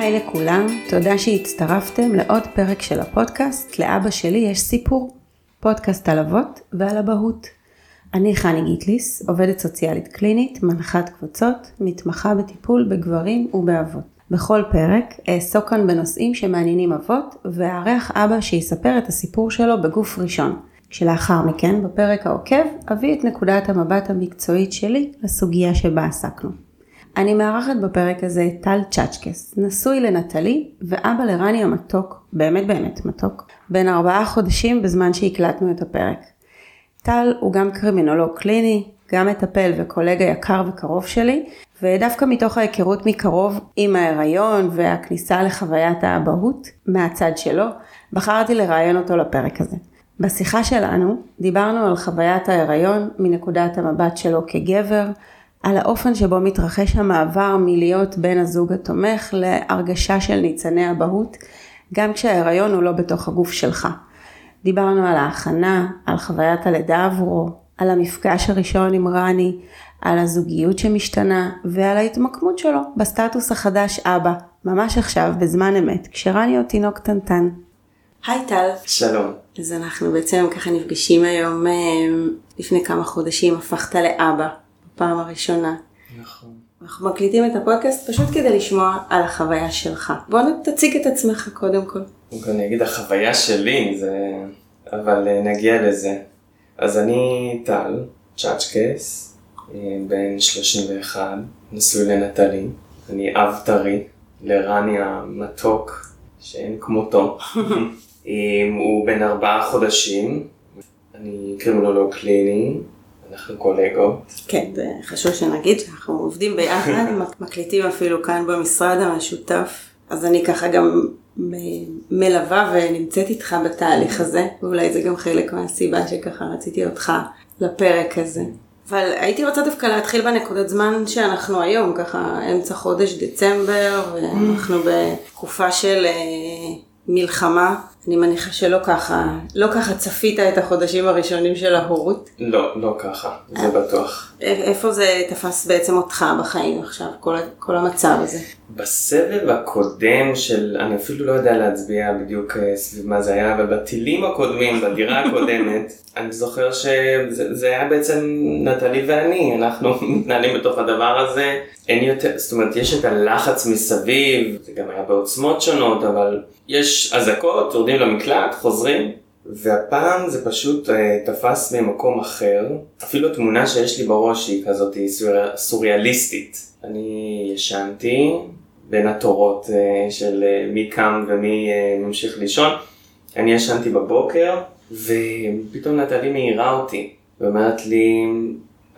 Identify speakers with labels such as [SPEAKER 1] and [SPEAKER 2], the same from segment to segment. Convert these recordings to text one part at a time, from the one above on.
[SPEAKER 1] היי לכולם, תודה שהצטרפתם לעוד פרק של הפודקאסט "לאבא שלי יש סיפור", פודקאסט על אבות ועל אבהות. אני חני גיטליס, עובדת סוציאלית קלינית, מנחת קבוצות, מתמחה בטיפול בגברים ובאבות. בכל פרק אעסוק כאן בנושאים שמעניינים אבות, ואארח אבא שיספר את הסיפור שלו בגוף ראשון. כשלאחר מכן, בפרק העוקב, אביא את נקודת המבט המקצועית שלי לסוגיה שבה עסקנו. אני מארחת בפרק הזה טל צ'צ'קס, נשוי לנטלי ואבא לרני המתוק, באמת באמת מתוק, בן ארבעה חודשים בזמן שהקלטנו את הפרק. טל הוא גם קרימינולוג קליני, גם מטפל וקולגה יקר וקרוב שלי, ודווקא מתוך ההיכרות מקרוב עם ההיריון והכניסה לחוויית האבהות מהצד שלו, בחרתי לראיין אותו לפרק הזה. בשיחה שלנו דיברנו על חוויית ההיריון מנקודת המבט שלו כגבר, על האופן שבו מתרחש המעבר מלהיות בן הזוג התומך להרגשה של ניצני אבהות, גם כשההיריון הוא לא בתוך הגוף שלך. דיברנו על ההכנה, על חוויית הלידה עבורו, על המפגש הראשון עם רני, על הזוגיות שמשתנה ועל ההתמקמות שלו בסטטוס החדש אבא, ממש עכשיו, בזמן אמת, כשרני עוד תינוק קטנטן. היי טל.
[SPEAKER 2] שלום.
[SPEAKER 1] אז אנחנו בעצם ככה נפגשים היום אה, לפני כמה חודשים, הפכת לאבא, בפעם הראשונה.
[SPEAKER 2] נכון.
[SPEAKER 1] אנחנו מקליטים את הפודקאסט פשוט כדי לשמוע על החוויה שלך. בוא תציג את עצמך קודם כל.
[SPEAKER 2] אני אגיד החוויה שלי, זה... אבל אה, נגיע לזה. אז אני טל, צ'אצ'קס, אה, בן 31, נשוי לנטלי. אני אב טרי לרני המתוק, שאין כמותו. הוא בן ארבעה חודשים, אני קרימינולוג קליני, אנחנו קולגות.
[SPEAKER 1] כן, זה חשוב שנגיד שאנחנו עובדים ביחד, מקליטים אפילו כאן במשרד המשותף, אז אני ככה גם מלווה ונמצאת איתך בתהליך הזה, ואולי זה גם חלק מהסיבה שככה רציתי אותך לפרק הזה. אבל הייתי רוצה דווקא להתחיל בנקודת זמן שאנחנו היום, ככה אמצע חודש דצמבר, ואנחנו בתקופה של אה, מלחמה. אני מניחה שלא ככה, לא ככה צפית את החודשים הראשונים של ההורות.
[SPEAKER 2] לא, לא ככה, זה בטוח.
[SPEAKER 1] איפה זה תפס בעצם אותך בחיים עכשיו, כל, כל המצב הזה?
[SPEAKER 2] בסבב הקודם של, אני אפילו לא יודע להצביע בדיוק אה, סביב מה זה היה, אבל בטילים הקודמים, בדירה הקודמת, אני זוכר שזה היה בעצם נטלי ואני, אנחנו מתנהלים בתוך הדבר הזה. אין יותר, זאת אומרת, יש את הלחץ מסביב, זה גם היה בעוצמות שונות, אבל יש אזעקות, יורדים למקלט, חוזרים. והפעם זה פשוט uh, תפס ממקום אחר, אפילו תמונה שיש לי בראש היא כזאת סורי... סוריאליסטית. אני ישנתי בין התורות uh, של uh, מי קם ומי uh, ממשיך לישון. אני ישנתי בבוקר, ופתאום נטלי מעירה אותי, ואומרת לי,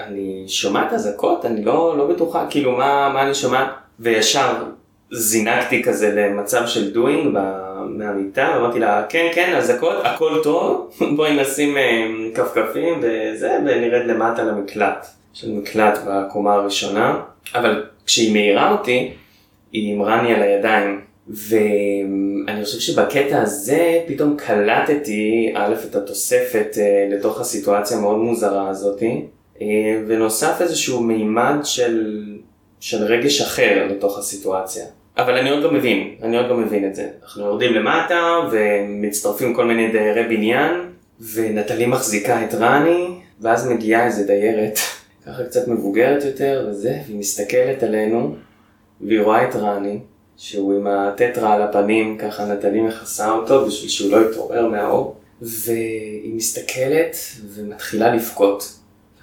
[SPEAKER 2] אני שומעת אזעקות, אני לא, לא בטוחה, כאילו מה, מה אני שומעת, וישר זינקתי כזה למצב של דוינג מהמיטה, אמרתי לה, כן, כן, אזעקות, הכל טוב, בואי נשים אה, כפכפים וזה, ונרד למטה למקלט. יש לנו מקלט בקומה הראשונה, אבל כשהיא מעירה אותי, היא אמרה לי על הידיים, ואני חושב שבקטע הזה פתאום קלטתי, א', את התוספת אה, לתוך הסיטואציה המאוד מוזרה הזאתי, אה, ונוסף איזשהו מימד של, של רגש אחר לתוך הסיטואציה. אבל אני עוד לא מבין, אני עוד לא מבין את זה. אנחנו יורדים למטה ומצטרפים כל מיני דיירי בניין, ונטלי מחזיקה את רני, ואז מגיעה איזה דיירת, ככה קצת מבוגרת יותר וזה, והיא מסתכלת עלינו, והיא רואה את רני, שהוא עם הטטרה על הפנים, ככה נטלי מכסה אותו בשביל שהוא לא יתעורר מהאור, והיא מסתכלת ומתחילה לבכות.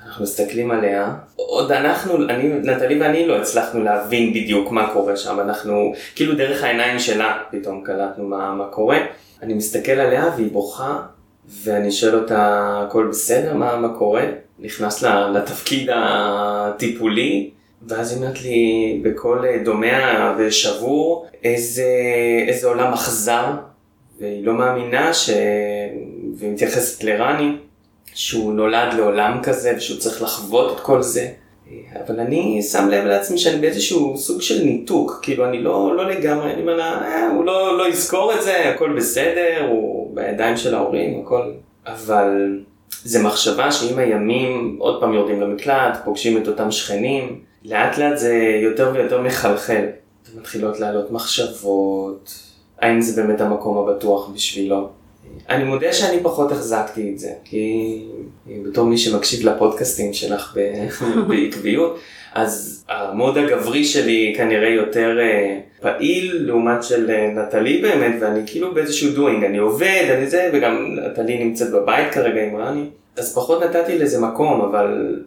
[SPEAKER 2] אנחנו מסתכלים עליה, עוד אנחנו, אני, נטלי ואני לא הצלחנו להבין בדיוק מה קורה שם, אנחנו, כאילו דרך העיניים שלה פתאום קלטנו מה, מה קורה. אני מסתכל עליה והיא בוכה, ואני שואל אותה, הכל בסדר? מה, מה קורה? נכנס לתפקיד הטיפולי, ואז היא אומרת לי בקול דומע ושבור, איזה, איזה עולם אכזר, והיא לא מאמינה ש... והיא מתייחסת לרני. שהוא נולד לעולם כזה ושהוא צריך לחוות את כל זה. אבל אני שם לב לעצמי שאני באיזשהו סוג של ניתוק, כאילו אני לא, לא לגמרי, אני אומר אה, הוא לא, לא יזכור את זה, הכל בסדר, הוא בידיים של ההורים, הכל, אבל זה מחשבה שעם הימים עוד פעם יורדים למקלט, פוגשים את אותם שכנים, לאט לאט זה יותר ויותר מחלחל. ומתחילות לעלות מחשבות, האם זה באמת המקום הבטוח בשבילו. אני מודה שאני פחות החזקתי את זה, כי בתור מי שמקשיב לפודקאסטים שלך בעקביות, אז המוד הגברי שלי כנראה יותר אה, פעיל לעומת של אה, נטלי באמת, ואני כאילו באיזשהו doing, אני עובד, אני זה, וגם נטלי נמצאת בבית כרגע עם רני, אז פחות נתתי לזה מקום, אבל,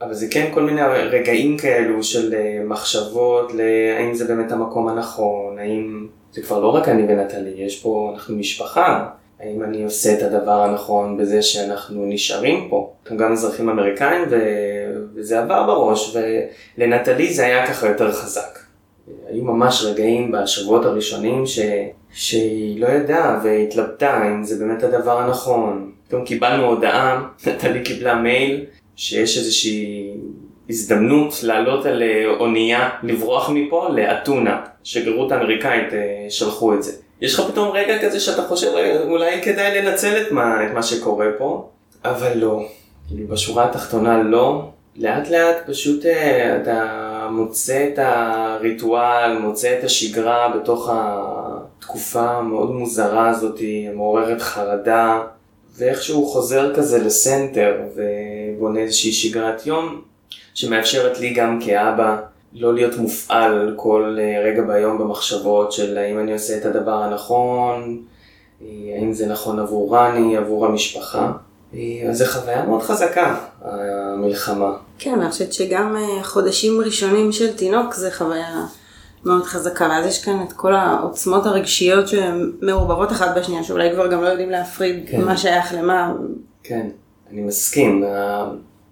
[SPEAKER 2] אבל זה כן כל מיני רגעים כאלו של אה, מחשבות, האם זה באמת המקום הנכון, האם זה כבר לא רק אני ונטלי, יש פה, אנחנו משפחה. האם אני עושה את הדבר הנכון בזה שאנחנו נשארים פה? אנחנו גם אזרחים אמריקאים ו... וזה עבר בראש, ולנטלי זה היה ככה יותר חזק. היו ממש רגעים בשבועות הראשונים ש... שהיא לא ידעה והתלבטה אם זה באמת הדבר הנכון. פתאום קיבלנו הודעה, נטלי קיבלה מייל שיש איזושהי הזדמנות לעלות על אה, אונייה, לברוח מפה לאתונה. שגרירות האמריקאית אה, שלחו את זה. יש לך פתאום רגע כזה שאתה חושב אולי כדאי לנצל את מה, את מה שקורה פה, אבל לא. כאילו בשורה התחתונה לא. לאט לאט פשוט אה, אתה מוצא את הריטואל, מוצא את השגרה בתוך התקופה המאוד מוזרה הזאת, מעוררת חרדה, ואיכשהו חוזר כזה לסנטר ובונה איזושהי שגרת יום שמאפשרת לי גם כאבא לא להיות מופעל כל אה, רגע ביום במחשבות של האם אני עושה את הדבר הנכון, אה, האם זה נכון עבור רני, עבור המשפחה. אה, אז זו חוויה מאוד חזקה, המלחמה.
[SPEAKER 1] כן, אני חושבת שגם חודשים ראשונים של תינוק זה חוויה מאוד חזקה, ואז יש כאן את כל העוצמות הרגשיות שהן מעורבבות אחת בשנייה, שאולי כבר גם לא יודעים להפריד כן. מה שייך למה.
[SPEAKER 2] כן, אני מסכים.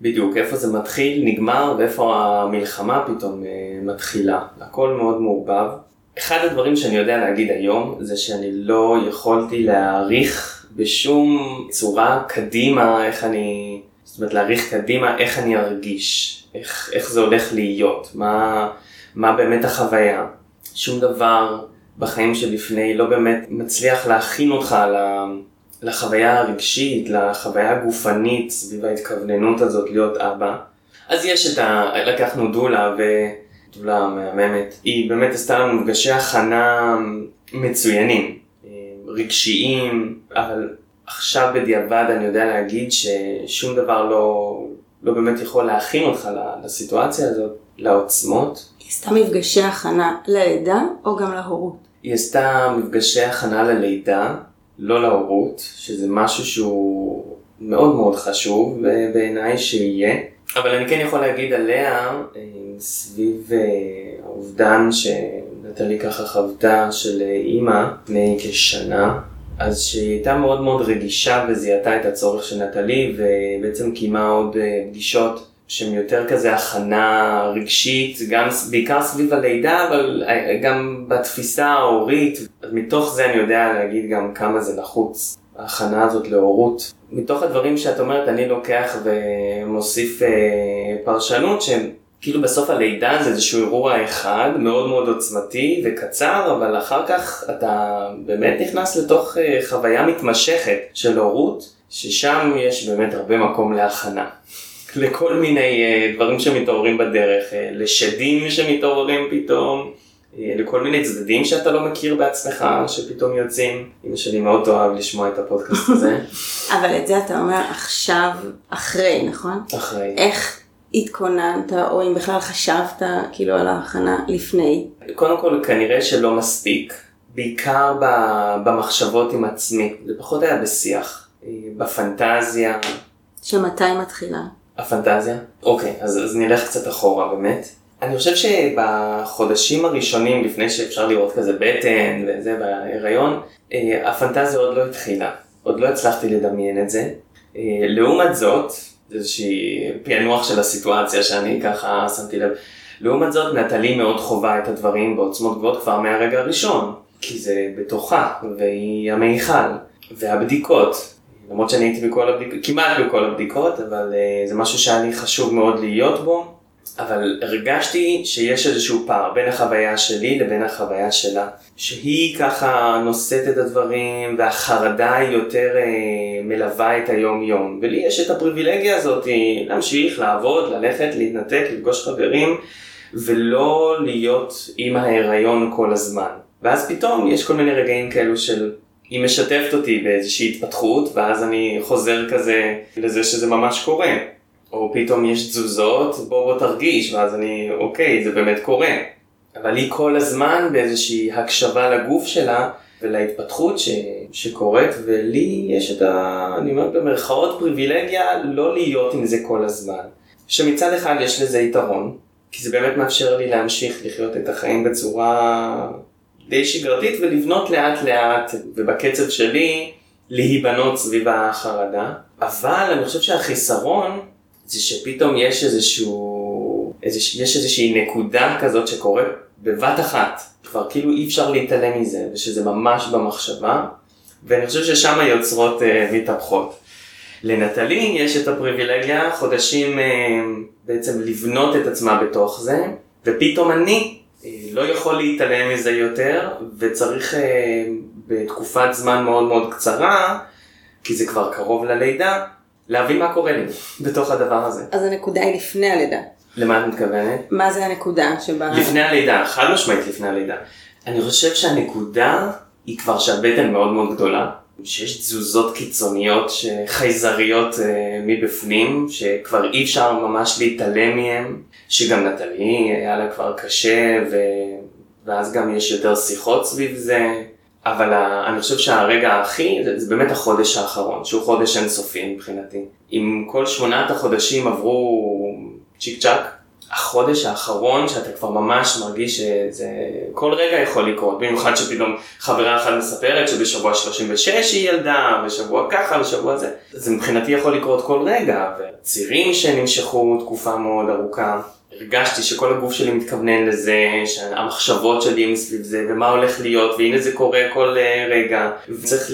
[SPEAKER 2] בדיוק, איפה זה מתחיל, נגמר, ואיפה המלחמה פתאום אה, מתחילה. הכל מאוד מעורבב. אחד הדברים שאני יודע להגיד היום, זה שאני לא יכולתי להעריך בשום צורה קדימה איך אני, זאת אומרת להעריך קדימה איך אני ארגיש, איך, איך זה הולך להיות, מה, מה באמת החוויה. שום דבר בחיים שלפני לא באמת מצליח להכין אותך על ה... לחוויה הרגשית, לחוויה הגופנית סביב ההתכווננות הזאת להיות אבא. אז יש את ה... לקחנו דולה ודולה מהממת, היא באמת עשתה לנו מפגשי הכנה מצוינים, רגשיים, אבל עכשיו בדיעבד אני יודע להגיד ששום דבר לא, לא באמת יכול להכין אותך לסיטואציה הזאת, לעוצמות.
[SPEAKER 1] היא עשתה מפגשי הכנה ללידה או גם להורות?
[SPEAKER 2] היא עשתה מפגשי הכנה ללידה. לא להורות, שזה משהו שהוא מאוד מאוד חשוב בעיניי שיהיה. אבל אני כן יכול להגיד עליה, אה, סביב אה, האובדן שנטלי ככה חוותה של אה, אימא לפני כשנה, אז שהיא הייתה מאוד מאוד רגישה וזיהתה את הצורך של נטלי ובעצם קיימה עוד פגישות שהן יותר כזה הכנה רגשית, גם בעיקר סביב הלידה, אבל אה, גם בתפיסה ההורית. מתוך זה אני יודע להגיד גם כמה זה נחוץ, ההכנה הזאת להורות. מתוך הדברים שאת אומרת, אני לוקח ומוסיף אה, פרשנות שהם כאילו בסוף הלידה זה איזשהו אירוע אחד, מאוד מאוד עוצמתי וקצר, אבל אחר כך אתה באמת נכנס לתוך אה, חוויה מתמשכת של הורות, ששם יש באמת הרבה מקום להכנה. לכל מיני uh, דברים שמתעוררים בדרך, uh, לשדים שמתעוררים פתאום, uh, לכל מיני צדדים שאתה לא מכיר בעצמך, שפתאום יוצאים. אמא שלי מאוד אוהב לשמוע את הפודקאסט הזה.
[SPEAKER 1] אבל את זה אתה אומר עכשיו, אחרי, נכון?
[SPEAKER 2] אחרי.
[SPEAKER 1] איך התכוננת, או אם בכלל חשבת כאילו על ההכנה לפני?
[SPEAKER 2] קודם כל, כנראה שלא מספיק. בעיקר במחשבות עם עצמי, זה פחות היה בשיח, בפנטזיה.
[SPEAKER 1] שמתי מתחילה?
[SPEAKER 2] הפנטזיה? אוקיי, אז, אז נלך קצת אחורה באמת. אני חושב שבחודשים הראשונים, לפני שאפשר לראות כזה בטן וזה בהיריון, אה, הפנטזיה עוד לא התחילה. עוד לא הצלחתי לדמיין את זה. אה, לעומת זאת, איזושהי פענוח של הסיטואציה שאני ככה שמתי לב. לעומת זאת, נטלי מאוד חווה את הדברים בעוצמות גבוהות כבר מהרגע הראשון, כי זה בתוכה, והיא המיכל, והבדיקות, למרות שאני הייתי בכל הבדיקות, כמעט בכל הבדיקות, אבל uh, זה משהו שהיה לי חשוב מאוד להיות בו, אבל הרגשתי שיש איזשהו פער בין החוויה שלי לבין החוויה שלה, שהיא ככה נושאת את הדברים והחרדה היא יותר uh, מלווה את היום יום, ולי יש את הפריבילגיה הזאת להמשיך, לעבוד, ללכת, להתנתק, לפגוש חברים. ולא להיות עם ההיריון כל הזמן. ואז פתאום יש כל מיני רגעים כאלו של היא משתפת אותי באיזושהי התפתחות ואז אני חוזר כזה לזה שזה ממש קורה. או פתאום יש תזוזות, בוא בוא תרגיש, ואז אני, אוקיי, זה באמת קורה. אבל היא כל הזמן באיזושהי הקשבה לגוף שלה ולהתפתחות ש... שקורית, ולי יש את ה... אני אומר במרכאות פריבילגיה לא להיות עם זה כל הזמן. שמצד אחד יש לזה יתרון, כי זה באמת מאפשר לי להמשיך לחיות את החיים בצורה די שגרתית ולבנות לאט לאט, ובקצב שלי להיבנות סביב החרדה. אבל אני חושב שהחיסרון זה שפתאום יש איזשהו, איזוש, יש איזושהי נקודה כזאת שקורית בבת אחת, כבר כאילו אי אפשר להתעלם מזה, ושזה ממש במחשבה, ואני חושב ששם היוצרות uh, מתהפכות. לנטלי יש את הפריבילגיה חודשים uh, בעצם לבנות את עצמה בתוך זה, ופתאום אני לא יכול להתעלם מזה יותר, וצריך uh, בתקופת זמן מאוד מאוד קצרה, כי זה כבר קרוב ללידה, להבין מה קורה לי בתוך הדבר הזה.
[SPEAKER 1] אז הנקודה היא לפני הלידה.
[SPEAKER 2] למה את מתכוונת?
[SPEAKER 1] מה זה הנקודה שבה...
[SPEAKER 2] לפני הלידה, חד משמעית לפני הלידה. אני חושב שהנקודה היא כבר שהבטן מאוד מאוד גדולה, שיש תזוזות קיצוניות חייזריות אה, מבפנים, שכבר אי אפשר ממש להתעלם מהם, שגם נטלי היה לה כבר קשה, ו... ואז גם יש יותר שיחות סביב זה. אבל אני חושב שהרגע הכי, זה, זה באמת החודש האחרון, שהוא חודש אינסופי מבחינתי. אם כל שמונת החודשים עברו צ'יק צ'אק, החודש האחרון שאתה כבר ממש מרגיש שזה כל רגע יכול לקרות, במיוחד שפתאום חברה אחת מספרת שבשבוע 36 היא ילדה, בשבוע ככה, בשבוע זה, זה מבחינתי יכול לקרות כל רגע, וצירים שנמשכו תקופה מאוד ארוכה. הרגשתי שכל הגוף שלי מתכוונן לזה, שהמחשבות שלי הם סביב זה, ומה הולך להיות, והנה זה קורה כל אה, רגע, וצריך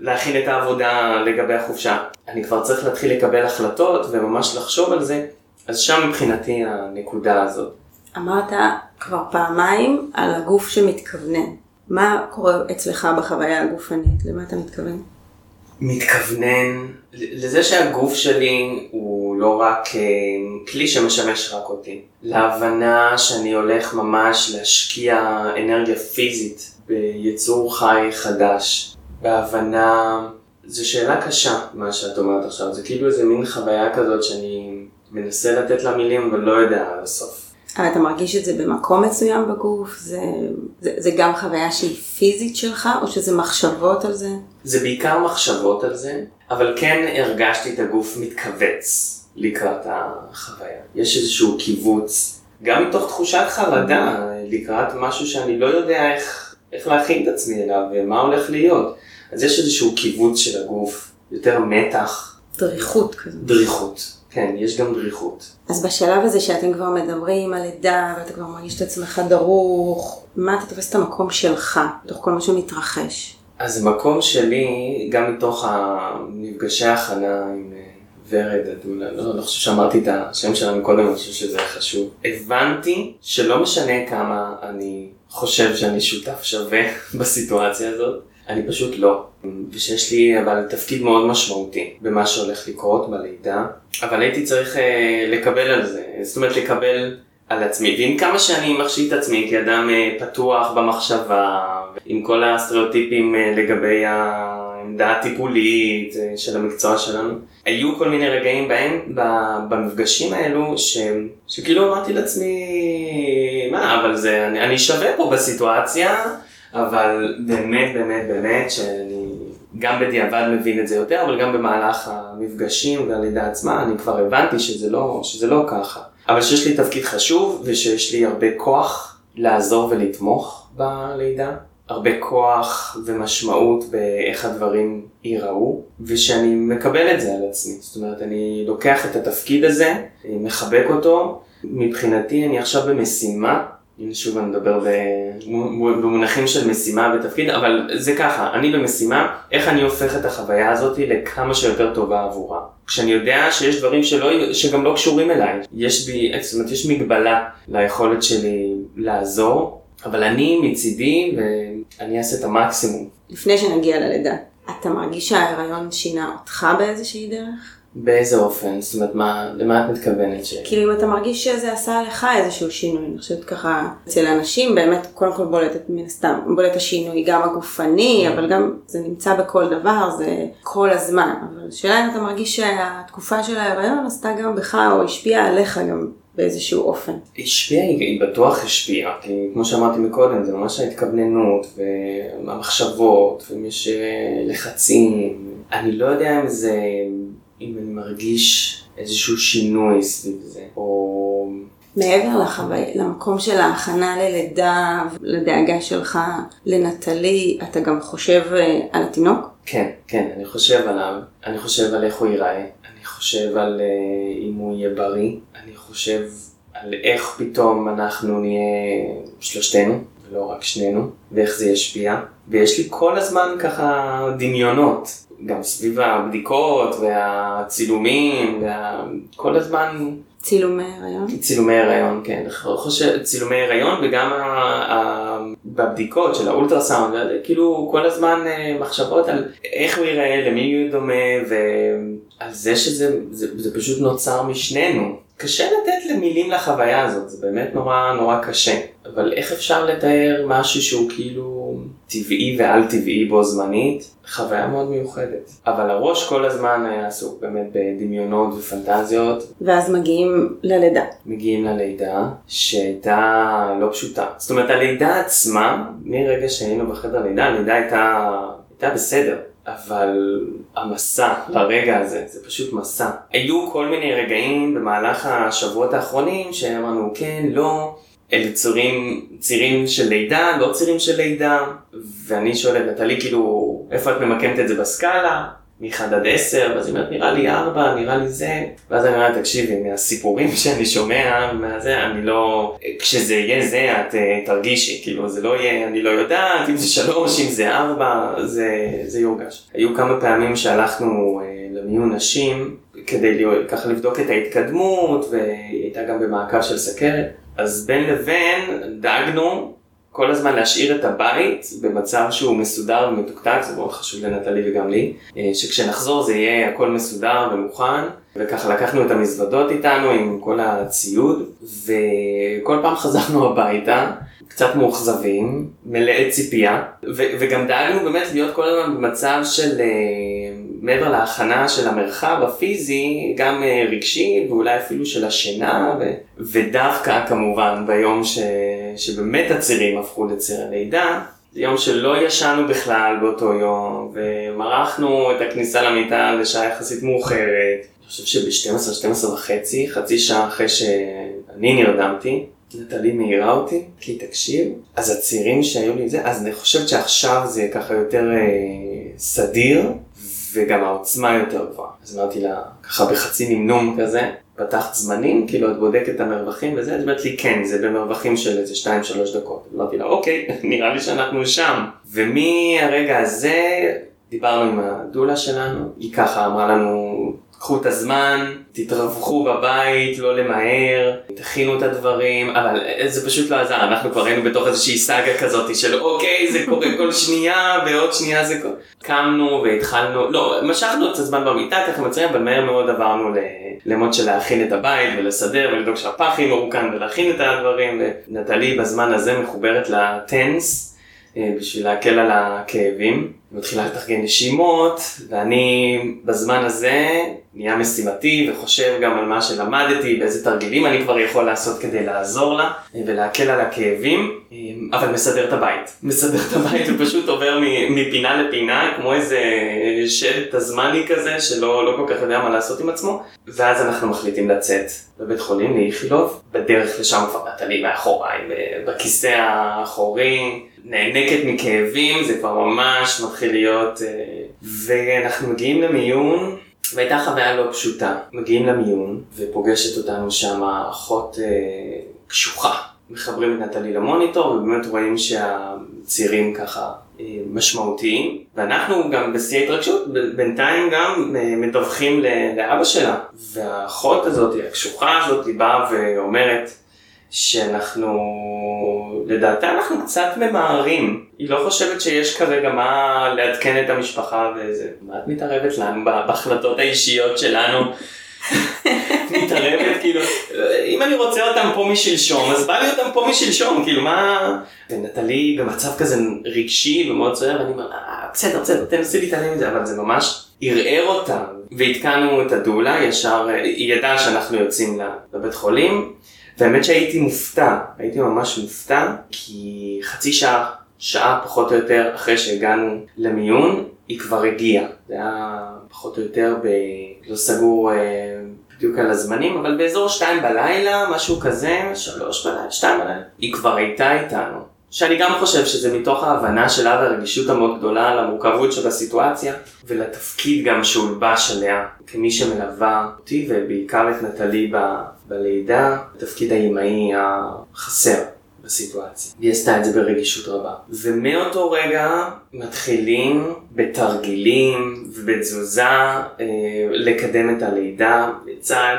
[SPEAKER 2] להכין את העבודה לגבי החופשה. אני כבר צריך להתחיל לקבל החלטות וממש לחשוב על זה, אז שם מבחינתי הנקודה הזאת.
[SPEAKER 1] אמרת כבר פעמיים על הגוף שמתכוונן. מה קורה אצלך בחוויה הגופנית? למה אתה מתכוון?
[SPEAKER 2] מתכוונן לזה שהגוף שלי הוא לא רק אה, כלי שמשמש רק אותי. להבנה שאני הולך ממש להשקיע אנרגיה פיזית ביצור חי חדש. בהבנה, זו שאלה קשה מה שאת אומרת עכשיו, זה כאילו איזה מין חוויה כזאת שאני מנסה לתת לה מילים אבל לא יודע עד הסוף.
[SPEAKER 1] אבל אתה מרגיש את זה במקום מסוים בגוף? זה, זה, זה גם חוויה שהיא פיזית שלך, או שזה מחשבות על זה?
[SPEAKER 2] זה בעיקר מחשבות על זה, אבל כן הרגשתי את הגוף מתכווץ לקראת החוויה. יש איזשהו קיבוץ, גם מתוך תחושת חרדה לקראת משהו שאני לא יודע איך, איך להכין את עצמי אליו ומה הולך להיות. אז יש איזשהו קיבוץ של הגוף, יותר מתח.
[SPEAKER 1] דריכות כזאת.
[SPEAKER 2] דריכות. כן, יש גם דריכות.
[SPEAKER 1] אז בשלב הזה שאתם כבר מדברים על לידה ואתה כבר מרגיש את עצמך דרוך, מה אתה תופס את המקום שלך, בתוך כל מה שמתרחש?
[SPEAKER 2] אז המקום שלי, גם מתוך המפגשי ההכנה עם אה, ורד אדולה, לא, לא חושב שאמרתי את השם שלנו קודם, אני חושב שזה חשוב. הבנתי שלא משנה כמה אני חושב שאני שותף שווה בסיטואציה הזאת, אני פשוט לא. ושיש לי אבל תפקיד מאוד משמעותי במה שהולך לקרות בלידה, אבל הייתי צריך אה, לקבל על זה, זאת אומרת לקבל על עצמי, ועם כמה שאני מחשיב את עצמי כאדם אה, פתוח במחשבה, עם כל הסטריאוטיפים אה, לגבי העמדה הטיפולית אה, של המקצוע שלנו, היו כל מיני רגעים בהם, במפגשים האלו, ש, שכאילו אמרתי לעצמי, מה, אבל זה, אני, אני שווה פה בסיטואציה. אבל באמת באמת באמת שאני גם בדיעבד מבין את זה יותר, אבל גם במהלך המפגשים והלידה עצמה אני כבר הבנתי שזה לא, שזה לא ככה. אבל שיש לי תפקיד חשוב ושיש לי הרבה כוח לעזור ולתמוך בלידה. הרבה כוח ומשמעות באיך הדברים ייראו, ושאני מקבל את זה על עצמי. זאת אומרת, אני לוקח את התפקיד הזה, מחבק אותו. מבחינתי אני עכשיו במשימה הנה שוב אני מדבר במונחים של משימה ותפקיד, אבל זה ככה, אני במשימה, איך אני הופך את החוויה הזאת לכמה שיותר טובה עבורה. כשאני יודע שיש דברים שלא, שגם לא קשורים אליי, יש בי, זאת אומרת, יש מגבלה ליכולת שלי לעזור, אבל אני מצידי ואני אעשה את המקסימום.
[SPEAKER 1] לפני שנגיע ללידה, אתה מרגיש שההיריון שינה אותך באיזושהי דרך?
[SPEAKER 2] באיזה אופן? זאת אומרת, מה, למה את מתכוונת? ש...
[SPEAKER 1] כאילו אם אתה מרגיש שזה עשה לך איזשהו שינוי, אני חושבת ככה, אצל אנשים באמת קודם כל בולטת מן הסתם, בולט השינוי גם הגופני,
[SPEAKER 2] כן.
[SPEAKER 1] אבל גם זה נמצא בכל דבר, זה כל הזמן, אבל השאלה אם אתה מרגיש שהתקופה של ההיריון עשתה גם בך או השפיעה עליך גם באיזשהו אופן.
[SPEAKER 2] השפיעה, היא בטוח השפיעה, כי כמו שאמרתי מקודם, זה ממש ההתכווננות והמחשבות, ואם יש אה, לחצים. אני לא יודע אם זה, אם אני מרגיש איזשהו שינוי סביב זה, או...
[SPEAKER 1] מעבר לחווי, למקום של ההכנה ללידה, לדאגה שלך לנטלי, אתה גם חושב אה, על התינוק?
[SPEAKER 2] כן, כן, אני חושב עליו, אני חושב על איך הוא ייראה, אני חושב על אה, אם הוא יהיה בריא, אני חושב על איך פתאום אנחנו נהיה שלושתנו, ולא רק שנינו, ואיך זה ישפיע, ויש לי כל הזמן ככה דמיונות, גם סביב הבדיקות והצילומים, וכל הזמן
[SPEAKER 1] צילומי הריון?
[SPEAKER 2] צילומי הריון, כן, חושב, צילומי הריון וגם ה, ה, בבדיקות של האולטרסאונד, כאילו כל הזמן אה, מחשבות על איך הוא ייראה, למי הוא דומה ועל זה שזה זה, זה פשוט נוצר משנינו. קשה לתת למילים לחוויה הזאת, זה באמת נורא נורא קשה, אבל איך אפשר לתאר משהו שהוא כאילו טבעי ועל טבעי בו זמנית? חוויה מאוד מיוחדת. אבל הראש כל הזמן היה עסוק באמת בדמיונות ופנטזיות.
[SPEAKER 1] ואז מגיעים ללידה.
[SPEAKER 2] מגיעים ללידה, שהייתה לא פשוטה. זאת אומרת, הלידה עצמה, מרגע שהיינו בחדר לידה, הלידה הייתה, הייתה בסדר. אבל המסע לרגע הזה, זה פשוט מסע. היו כל מיני רגעים במהלך השבועות האחרונים שאמרנו כן, לא, אלה צירים, צירים של לידה, לא צירים של לידה, ואני שואל את נטלי כאילו, איפה את ממקמת את זה בסקאלה? מ-1 עד 10, ואז היא אומרת, נראה לי 4, נראה לי זה, ואז אני אומרת, תקשיבי, מהסיפורים שאני שומע, מהזה, אני לא, כשזה יהיה זה, את uh, תרגישי, כאילו, זה לא יהיה, אני לא יודעת, אם זה 3, אם זה 4, זה, זה יורגש. היו כמה פעמים שהלכנו uh, למיון נשים, כדי ככה לבדוק את ההתקדמות, והיא הייתה גם במעקב של סכרת, אז בין לבין דאגנו כל הזמן להשאיר את הבית במצב שהוא מסודר ומתוקתק, זה מאוד חשוב לנטלי וגם לי, שכשנחזור זה יהיה הכל מסודר ומוכן, וככה לקחנו את המזוודות איתנו עם כל הציוד, וכל פעם חזרנו הביתה, קצת מאוכזבים, מלאי ציפייה, ו- וגם דאגנו באמת להיות כל הזמן במצב של... מעבר להכנה של המרחב הפיזי, גם רגשי ואולי אפילו של השינה, ו- ודווקא כמובן ביום ש- שבאמת הצירים הפכו לציר הלידה, זה יום שלא ישנו בכלל באותו יום, ומרחנו את הכניסה למיטה לשעה יחסית מאוחרת. אני חושב שב-12, 12 וחצי, חצי שעה אחרי שאני נרדמתי, נטלי מעירה אותי, כי תקשיב, אז הצירים שהיו לי זה, אז אני חושבת שעכשיו זה ככה יותר אה, סדיר, וגם העוצמה יותר גבוהה. אז אמרתי לה, ככה בחצי נמנום כזה, פתחת זמנים, כאילו את בודקת את המרווחים וזה, אז אמרת לי כן, זה במרווחים של איזה 2-3 דקות. אמרתי לה, אוקיי, נראה לי שאנחנו שם. ומהרגע הזה דיברנו עם הדולה שלנו, היא ככה אמרה לנו, קחו את הזמן, תתרווחו בבית, לא למהר, תכינו את הדברים, אבל זה פשוט לא עזר, אנחנו כבר היינו בתוך איזושהי סאגה כזאת של אוקיי, זה קורה כל שנייה, ועוד שנייה זה קורה. קמנו והתחלנו, לא, משכנו את הזמן במיטה ככה מצרים, אבל מהר מאוד עברנו למוד של להכין את הבית ולסדר ולדאוג שהפח מרוקן ולהכין את הדברים, ונטלי בזמן הזה מחוברת לטנס. בשביל להקל על הכאבים, מתחילה לתרגן נשימות, ואני בזמן הזה נהיה משימתי וחושב גם על מה שלמדתי, ואיזה תרגילים אני כבר יכול לעשות כדי לעזור לה ולהקל על הכאבים, אבל מסדר את הבית. מסדר את הבית ופשוט עובר מפינה לפינה, כמו איזה שד תזמני כזה, שלא לא כל כך יודע מה לעשות עם עצמו, ואז אנחנו מחליטים לצאת לבית חולים לאיכילוב, בדרך לשם כבר נטלי מאחוריי, בכיסא האחורי. נאנקת מכאבים, זה כבר ממש מתחיל להיות... ואנחנו מגיעים למיון, והייתה חוויה לא פשוטה. מגיעים למיון, ופוגשת אותנו שם אחות אה, קשוחה. מחברים את נטלי למוניטור, ובאמת רואים שהצירים ככה אה, משמעותיים. ואנחנו גם בשיא ההתרגשות, בינתיים גם אה, מדווחים לאבא שלה. והאחות הזאת, הקשוחה הזאת, היא באה ואומרת, שאנחנו לדעתה אנחנו קצת ממהרים. היא לא חושבת שיש כרגע מה לעדכן את המשפחה וזה, מה את מתערבת לנו בהחלטות האישיות שלנו? מתערבת כאילו, אם אני רוצה אותם פה משלשום, אז בא לי אותם פה משלשום, כאילו מה... ונטלי במצב כזה רגשי ומאוד סוער, ואני אומר, אה, בסדר, בסדר, תנסי להתעלם מזה, אבל זה ממש ערער אותה. ועדכנו את הדולה, ישר, היא ידעה שאנחנו יוצאים לבית חולים, והאמת שהייתי מופתע, הייתי ממש מופתע, כי חצי שעה, שעה פחות או יותר אחרי שהגענו למיון, היא כבר הגיעה. זה היה פחות או יותר ב... לא סגור אה, בדיוק על הזמנים, אבל באזור שתיים בלילה, משהו כזה, שלוש בלילה, שתיים בלילה, היא כבר הייתה איתנו. שאני גם חושב שזה מתוך ההבנה שלה והרגישות המאוד גדולה למורכבות שבסיטואציה ולתפקיד גם שהולבש עליה כמי שמלווה אותי ובעיקר את נטלי בלידה, תפקיד האימהי החסר בסיטואציה. היא עשתה את זה ברגישות רבה. ומאותו רגע מתחילים בתרגילים ובתזוזה אה, לקדם את הלידה לצד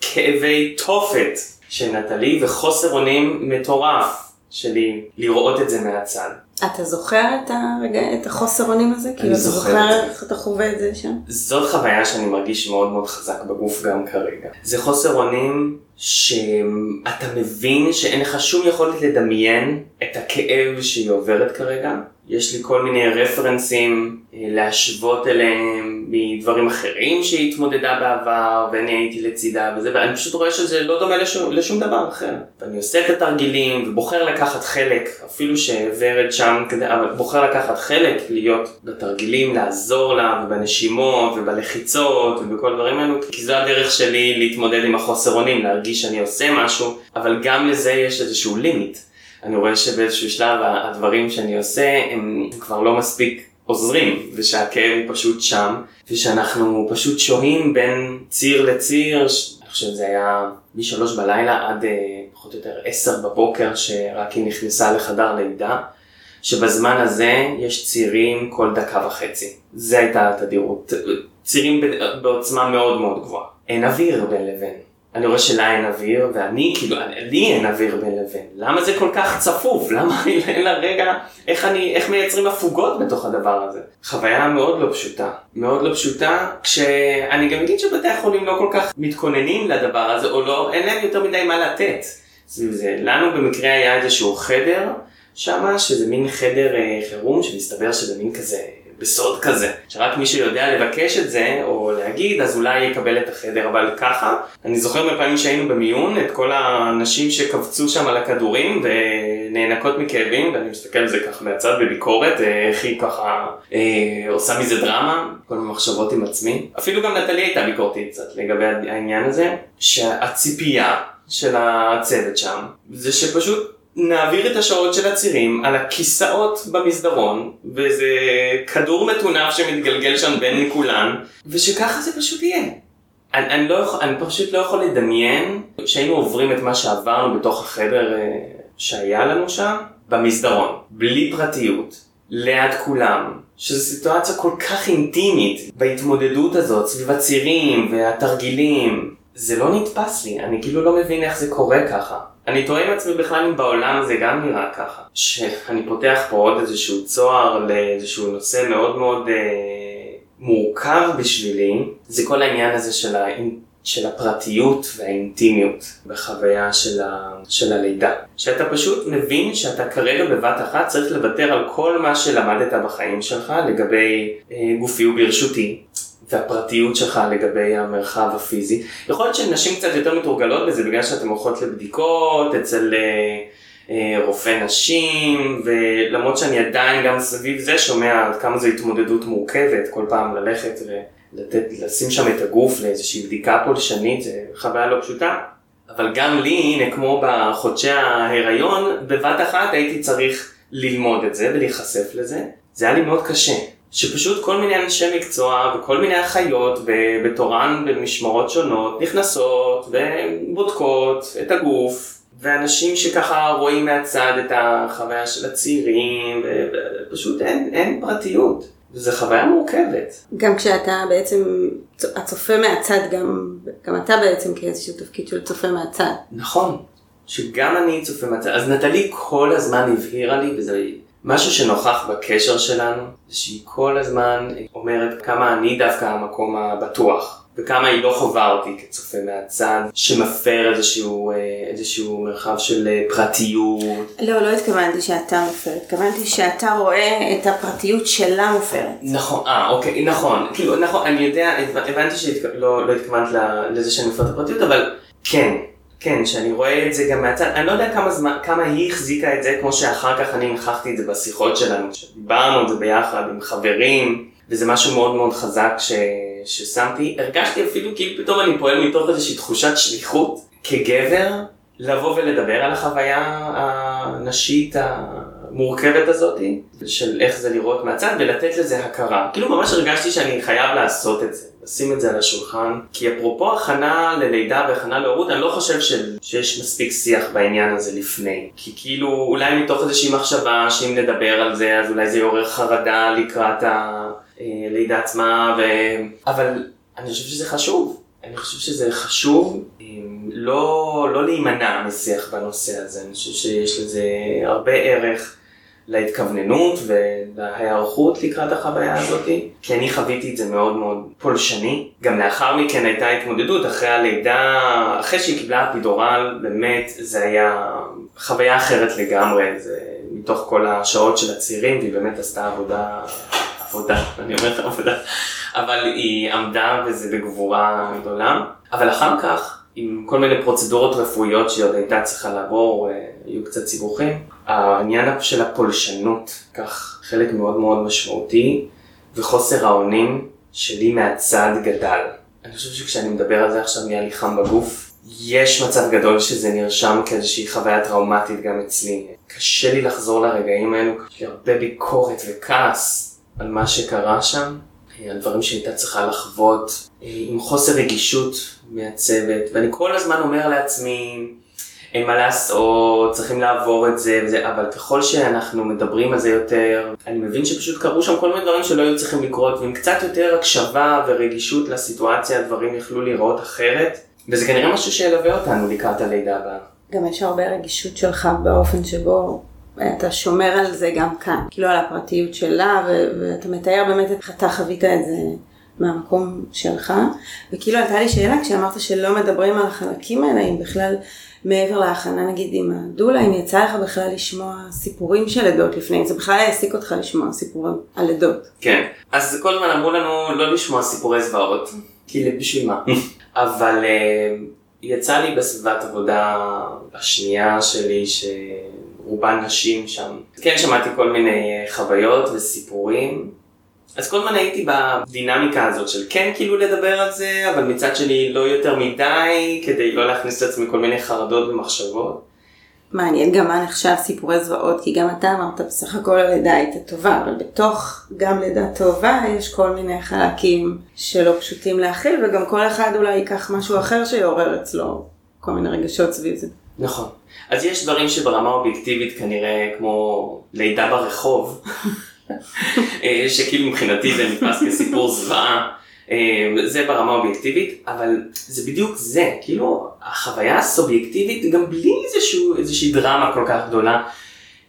[SPEAKER 2] כאבי תופת של נטלי וחוסר אונים מטורף. שלי לראות את זה מהצד.
[SPEAKER 1] אתה זוכר את, הרגע, את החוסר אונים הזה? כאילו אתה זוכר איך אתה חווה את זה שם?
[SPEAKER 2] זאת חוויה שאני מרגיש מאוד מאוד חזק בגוף גם כרגע. זה חוסר אונים שאתה מבין שאין לך שום יכולת לדמיין את הכאב שהיא עוברת כרגע. יש לי כל מיני רפרנסים אה, להשוות אליהם מדברים אחרים שהיא התמודדה בעבר ואני הייתי לצידה וזה ואני פשוט רואה שזה לא דומה לשום, לשום דבר אחר. ואני עושה את התרגילים ובוחר לקחת חלק אפילו שוורד שם אבל בוחר לקחת חלק להיות בתרגילים לעזור לה ובנשימות ובלחיצות ובכל דברים האלו כי זו הדרך שלי להתמודד עם החוסר אונים להרגיש שאני עושה משהו אבל גם לזה יש איזשהו לימיט. אני רואה שבאיזשהו שלב הדברים שאני עושה הם כבר לא מספיק עוזרים ושהכאב הוא פשוט שם ושאנחנו פשוט שוהים בין ציר לציר. אני חושב שזה היה משלוש בלילה עד אה, פחות או יותר עשר בבוקר שרק היא נכנסה לחדר לידה שבזמן הזה יש צירים כל דקה וחצי. זה הייתה התדירות. צירים בעוצמה מאוד מאוד גבוהה. אין אוויר בין לבין אני רואה שלה אין אוויר, ואני, כאילו, לי אין אוויר בין לבין. למה זה כל כך צפוף? למה אין לה רגע, איך אני, איך מייצרים הפוגות בתוך הדבר הזה? חוויה מאוד לא פשוטה. מאוד לא פשוטה, כשאני גם אגיד שבתי החולים לא כל כך מתכוננים לדבר הזה, או לא, אין להם יותר מדי מה לתת. סביב זה. לנו במקרה היה איזשהו חדר שמה, שזה מין חדר אה, חירום, שמסתבר שזה מין כזה בסוד כזה, שרק מי שיודע לבקש את זה, או להגיד, אז אולי יקבל את החדר, אבל ככה, אני זוכר בפעמים שהיינו במיון, את כל האנשים שקבצו שם על הכדורים ונאנקות מכאבים, ואני מסתכל על זה ככה מהצד בביקורת, אה, איך היא ככה אה, עושה מזה דרמה, כל מיני מחשבות עם עצמי. אפילו גם נטלי הייתה ביקורתית קצת לגבי העניין הזה, שהציפייה של הצוות שם, זה שפשוט נעביר את השעות של הצירים על הכיסאות במסדרון, ואיזה כדור מטונף שמתגלגל שם בין כולן, ושככה זה פשוט יהיה. אני, אני, לא אני פשוט לא יכול לדמיין שהיינו עוברים את מה שעברנו בתוך החדר אה, שהיה לנו שם, במסדרון, בלי פרטיות, ליד כולם, שזו סיטואציה כל כך אינטימית בהתמודדות הזאת סביב הצירים והתרגילים. זה לא נתפס לי, אני כאילו לא מבין איך זה קורה ככה. אני תוהה עם עצמי בכלל אם בעולם זה גם נראה ככה. שאני פותח פה עוד איזשהו צוהר לאיזשהו נושא מאוד מאוד אה, מורכב בשבילי, זה כל העניין הזה של, ה, של הפרטיות והאינטימיות בחוויה של, ה, של הלידה. שאתה פשוט מבין שאתה כרגע בבת אחת צריך לוותר על כל מה שלמדת בחיים שלך לגבי אה, גופי וברשותי. והפרטיות שלך לגבי המרחב הפיזי. יכול להיות שנשים קצת יותר מתורגלות בזה בגלל שאתן הולכות לבדיקות אצל אה, אה, רופא נשים, ולמרות שאני עדיין גם סביב זה שומע עד כמה זו התמודדות מורכבת, כל פעם ללכת ולשים שם את הגוף לאיזושהי בדיקה פולשנית, זה חוויה לא פשוטה. אבל גם לי, הנה כמו בחודשי ההיריון, בבת אחת הייתי צריך ללמוד את זה ולהיחשף לזה. זה היה לי מאוד קשה. שפשוט כל מיני אנשי מקצוע וכל מיני אחיות בתורן במשמרות שונות נכנסות ובודקות את הגוף ואנשים שככה רואים מהצד את החוויה של הצעירים ופשוט אין, אין פרטיות. וזו חוויה מורכבת.
[SPEAKER 1] גם כשאתה בעצם, הצופה מהצד, גם, גם אתה בעצם כאיזשהו תפקיד של צופה מהצד.
[SPEAKER 2] נכון. שגם אני צופה מהצד, אז נטלי כל הזמן הבהירה לי, וזה משהו שנוכח בקשר שלנו, זה שהיא כל הזמן אומרת כמה אני דווקא המקום הבטוח. וכמה היא לא חווה אותי כצופה מהצד, שמפר איזשהו, אה, איזשהו מרחב של אה, פרטיות.
[SPEAKER 1] לא, לא התכוונתי שאתה מפר, התכוונתי שאתה רואה את הפרטיות שלה מופרת.
[SPEAKER 2] נכון, אה, אוקיי, נכון, כאילו, נכון, אני יודע, הבנתי שלא לא התכוונת לזה שאני מפר את הפרטיות, אבל כן, כן, שאני רואה את זה גם מהצד, אני לא יודע כמה זמן, כמה היא החזיקה את זה, כמו שאחר כך אני הנכחתי את זה בשיחות שלנו, שדיברנו את זה ביחד עם חברים, וזה משהו מאוד מאוד חזק ש... ששמתי, הרגשתי אפילו כאילו פתאום אני פועל מתוך איזושהי תחושת שליחות כגבר, לבוא ולדבר על החוויה הנשית המורכבת הזאת, של איך זה לראות מהצד ולתת לזה הכרה. כאילו ממש הרגשתי שאני חייב לעשות את זה, לשים את זה על השולחן, כי אפרופו הכנה ללידה והכנה להורות, אני לא חושב ש... שיש מספיק שיח בעניין הזה לפני. כי כאילו אולי מתוך איזושהי מחשבה שאם נדבר על זה אז אולי זה יעורר חרדה לקראת. הלידה עצמה, ו... אבל אני חושב שזה חשוב. אני חושב שזה חשוב לא, לא להימנע משיח בנושא הזה, אני חושב שיש לזה הרבה ערך להתכווננות ולהיערכות לקראת החוויה הזאת, כי אני חוויתי את זה מאוד מאוד פולשני. גם לאחר מכן הייתה התמודדות, אחרי הלידה, אחרי שהיא קיבלה אפידורל, באמת זה היה חוויה אחרת לגמרי, זה מתוך כל השעות של הצעירים, והיא באמת עשתה עבודה עבודה, אני אומר לך עבודה, אבל היא עמדה בזה בגבורה גדולה, אבל אחר כך, עם כל מיני פרוצדורות רפואיות שהיא עוד הייתה צריכה לעבור, אה, היו קצת סיבוכים, העניין של הפולשנות, כך חלק מאוד מאוד משמעותי, וחוסר האונים שלי מהצד גדל. אני חושב שכשאני מדבר על זה עכשיו נהיה לי חם בגוף. יש מצב גדול שזה נרשם כאיזושהי חוויה טראומטית גם אצלי. קשה לי לחזור לרגעים האלו, יש לי הרבה ביקורת וכעס על מה שקרה שם, על דברים שהייתה צריכה לחוות, עם חוסר רגישות מהצוות, ואני כל הזמן אומר לעצמי, אין מה לעשות, צריכים לעבור את זה וזה, אבל ככל שאנחנו מדברים על זה יותר, אני מבין שפשוט קרו שם כל מיני דברים שלא היו צריכים לקרות, ועם קצת יותר הקשבה ורגישות לסיטואציה, הדברים יכלו להיראות אחרת, וזה כנראה משהו שילווה אותנו לקראת הלידה הבאה.
[SPEAKER 1] גם יש הרבה רגישות שלך באופן שבו אתה שומר על זה גם כאן, כאילו על הפרטיות שלה, ו- ואתה מתאר באמת איך אתה חווית את זה מהמקום שלך, וכאילו עלתה לי שאלה כשאמרת שלא מדברים על החלקים האלה, אם בכלל מעבר להכנה נגיד עם הדולה, אם יצא לך בכלל לשמוע סיפורים של לידות לפני, זה בכלל העסיק אותך לשמוע סיפורים על לידות.
[SPEAKER 2] כן, אז כל הזמן אמרו לנו לא לשמוע סיפורי זוועות, כי בשביל מה? אבל אה, יצא לי בסביבת עבודה השנייה שלי, ש... רובן נשים שם. כן שמעתי כל מיני חוויות וסיפורים. אז כל הזמן הייתי בדינמיקה הזאת של כן כאילו לדבר על זה, אבל מצד שני לא יותר מדי, כדי לא להכניס לעצמי כל מיני חרדות ומחשבות.
[SPEAKER 1] מעניין גם מה נחשב סיפורי זוועות, כי גם אתה אמרת בסך הכל הלידה הייתה טובה, אבל בתוך גם לידה טובה יש כל מיני חלקים שלא פשוטים להכיל, וגם כל אחד אולי ייקח משהו אחר שיעורר אצלו כל מיני רגשות סביב זה.
[SPEAKER 2] נכון. אז יש דברים שברמה אובייקטיבית כנראה כמו לידה ברחוב, שכאילו מבחינתי זה נתפס כסיפור זוועה, אה, זה ברמה אובייקטיבית, אבל זה בדיוק זה, כאילו החוויה הסובייקטיבית גם בלי איזשהו, איזושהי דרמה כל כך גדולה,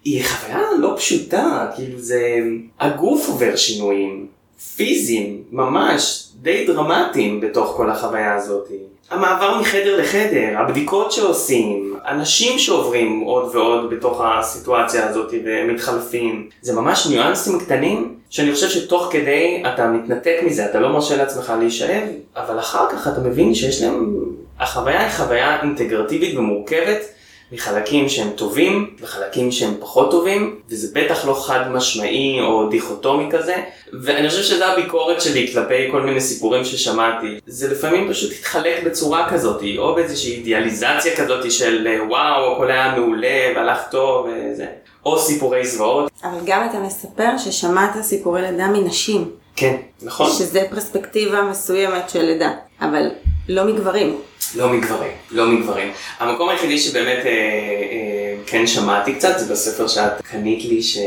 [SPEAKER 2] היא חוויה לא פשוטה, כאילו זה, הגוף עובר שינויים פיזיים, ממש, די דרמטיים בתוך כל החוויה הזאת. המעבר מחדר לחדר, הבדיקות שעושים, אנשים שעוברים עוד ועוד בתוך הסיטואציה הזאת ומתחלפים, זה ממש ניואנסים קטנים שאני חושב שתוך כדי אתה מתנתק מזה, אתה לא מרשה לעצמך להישאב, אבל אחר כך אתה מבין שיש להם, החוויה היא חוויה אינטגרטיבית ומורכבת. מחלקים שהם טובים וחלקים שהם פחות טובים, וזה בטח לא חד משמעי או דיכוטומי כזה, ואני חושב שזו הביקורת שלי כלפי כל מיני סיפורים ששמעתי. זה לפעמים פשוט התחלק בצורה כזאת, או באיזושהי אידיאליזציה כזאת של וואו, הכל היה מעולה והלך טוב וזה, או סיפורי זוועות.
[SPEAKER 1] אבל גם אתה מספר ששמעת סיפורי לידה מנשים.
[SPEAKER 2] כן, נכון.
[SPEAKER 1] שזה פרספקטיבה מסוימת של לידה, אבל לא מגברים.
[SPEAKER 2] לא מגברים, לא מגברים. המקום היחידי שבאמת אה, אה, כן שמעתי קצת זה בספר שאת קנית לי, ש...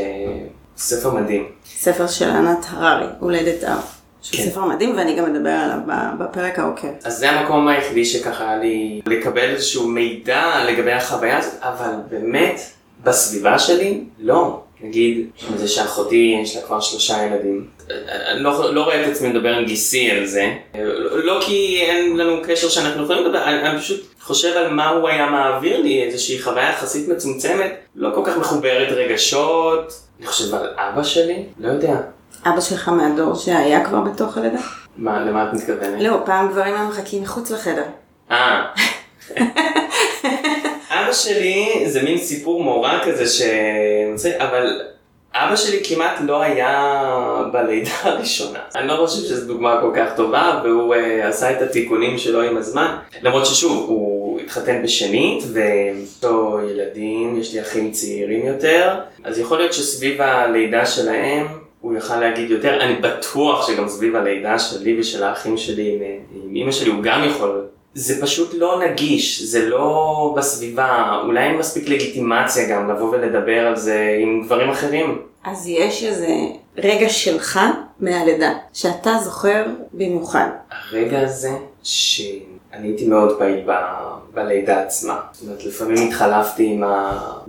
[SPEAKER 2] ספר מדהים.
[SPEAKER 1] ספר של ענת הררי, הולדת אב. שהוא
[SPEAKER 2] כן.
[SPEAKER 1] ספר מדהים ואני גם אדבר עליו בפרק העוקב.
[SPEAKER 2] אז זה המקום היחידי שככה היה לי לקבל איזשהו מידע לגבי החוויה הזאת, אבל באמת, בסביבה שלי, לא. נגיד, זה שאחותי יש לה כבר שלושה ילדים. אני לא, לא רואה את עצמי מדבר עם גיסי על זה. לא כי אין לנו קשר שאנחנו יכולים לדבר, אני, אני פשוט חושב על מה הוא היה מעביר לי, איזושהי חוויה יחסית מצומצמת, לא כל כך מחוברת רגשות. אני חושב על אבא שלי, לא יודע.
[SPEAKER 1] אבא שלך מהדור שהיה כבר בתוך הלידה?
[SPEAKER 2] מה, למה את מתכוונת?
[SPEAKER 1] לא, פעם גברים היו מחכים מחוץ לחדר.
[SPEAKER 2] אה. שלי זה מין סיפור מורה כזה ש... אבל אבא שלי כמעט לא היה בלידה הראשונה. אני לא חושב שזו דוגמה כל כך טובה, והוא uh, עשה את התיקונים שלו עם הזמן. למרות ששוב, הוא התחתן בשנית, לו ילדים, יש לי אחים צעירים יותר, אז יכול להיות שסביב הלידה שלהם, הוא יכל להגיד יותר, אני בטוח שגם סביב הלידה שלי ושל האחים שלי עם, עם אמא שלי הוא גם יכול. זה פשוט לא נגיש, זה לא בסביבה, אולי אין מספיק לגיטימציה גם לבוא ולדבר על זה עם גברים אחרים.
[SPEAKER 1] אז יש איזה רגע שלך מהלידה, שאתה זוכר במיוחד.
[SPEAKER 2] הרגע הזה שאני הייתי מאוד פעיל ב... בלידה עצמה. זאת אומרת, לפעמים התחלפתי עם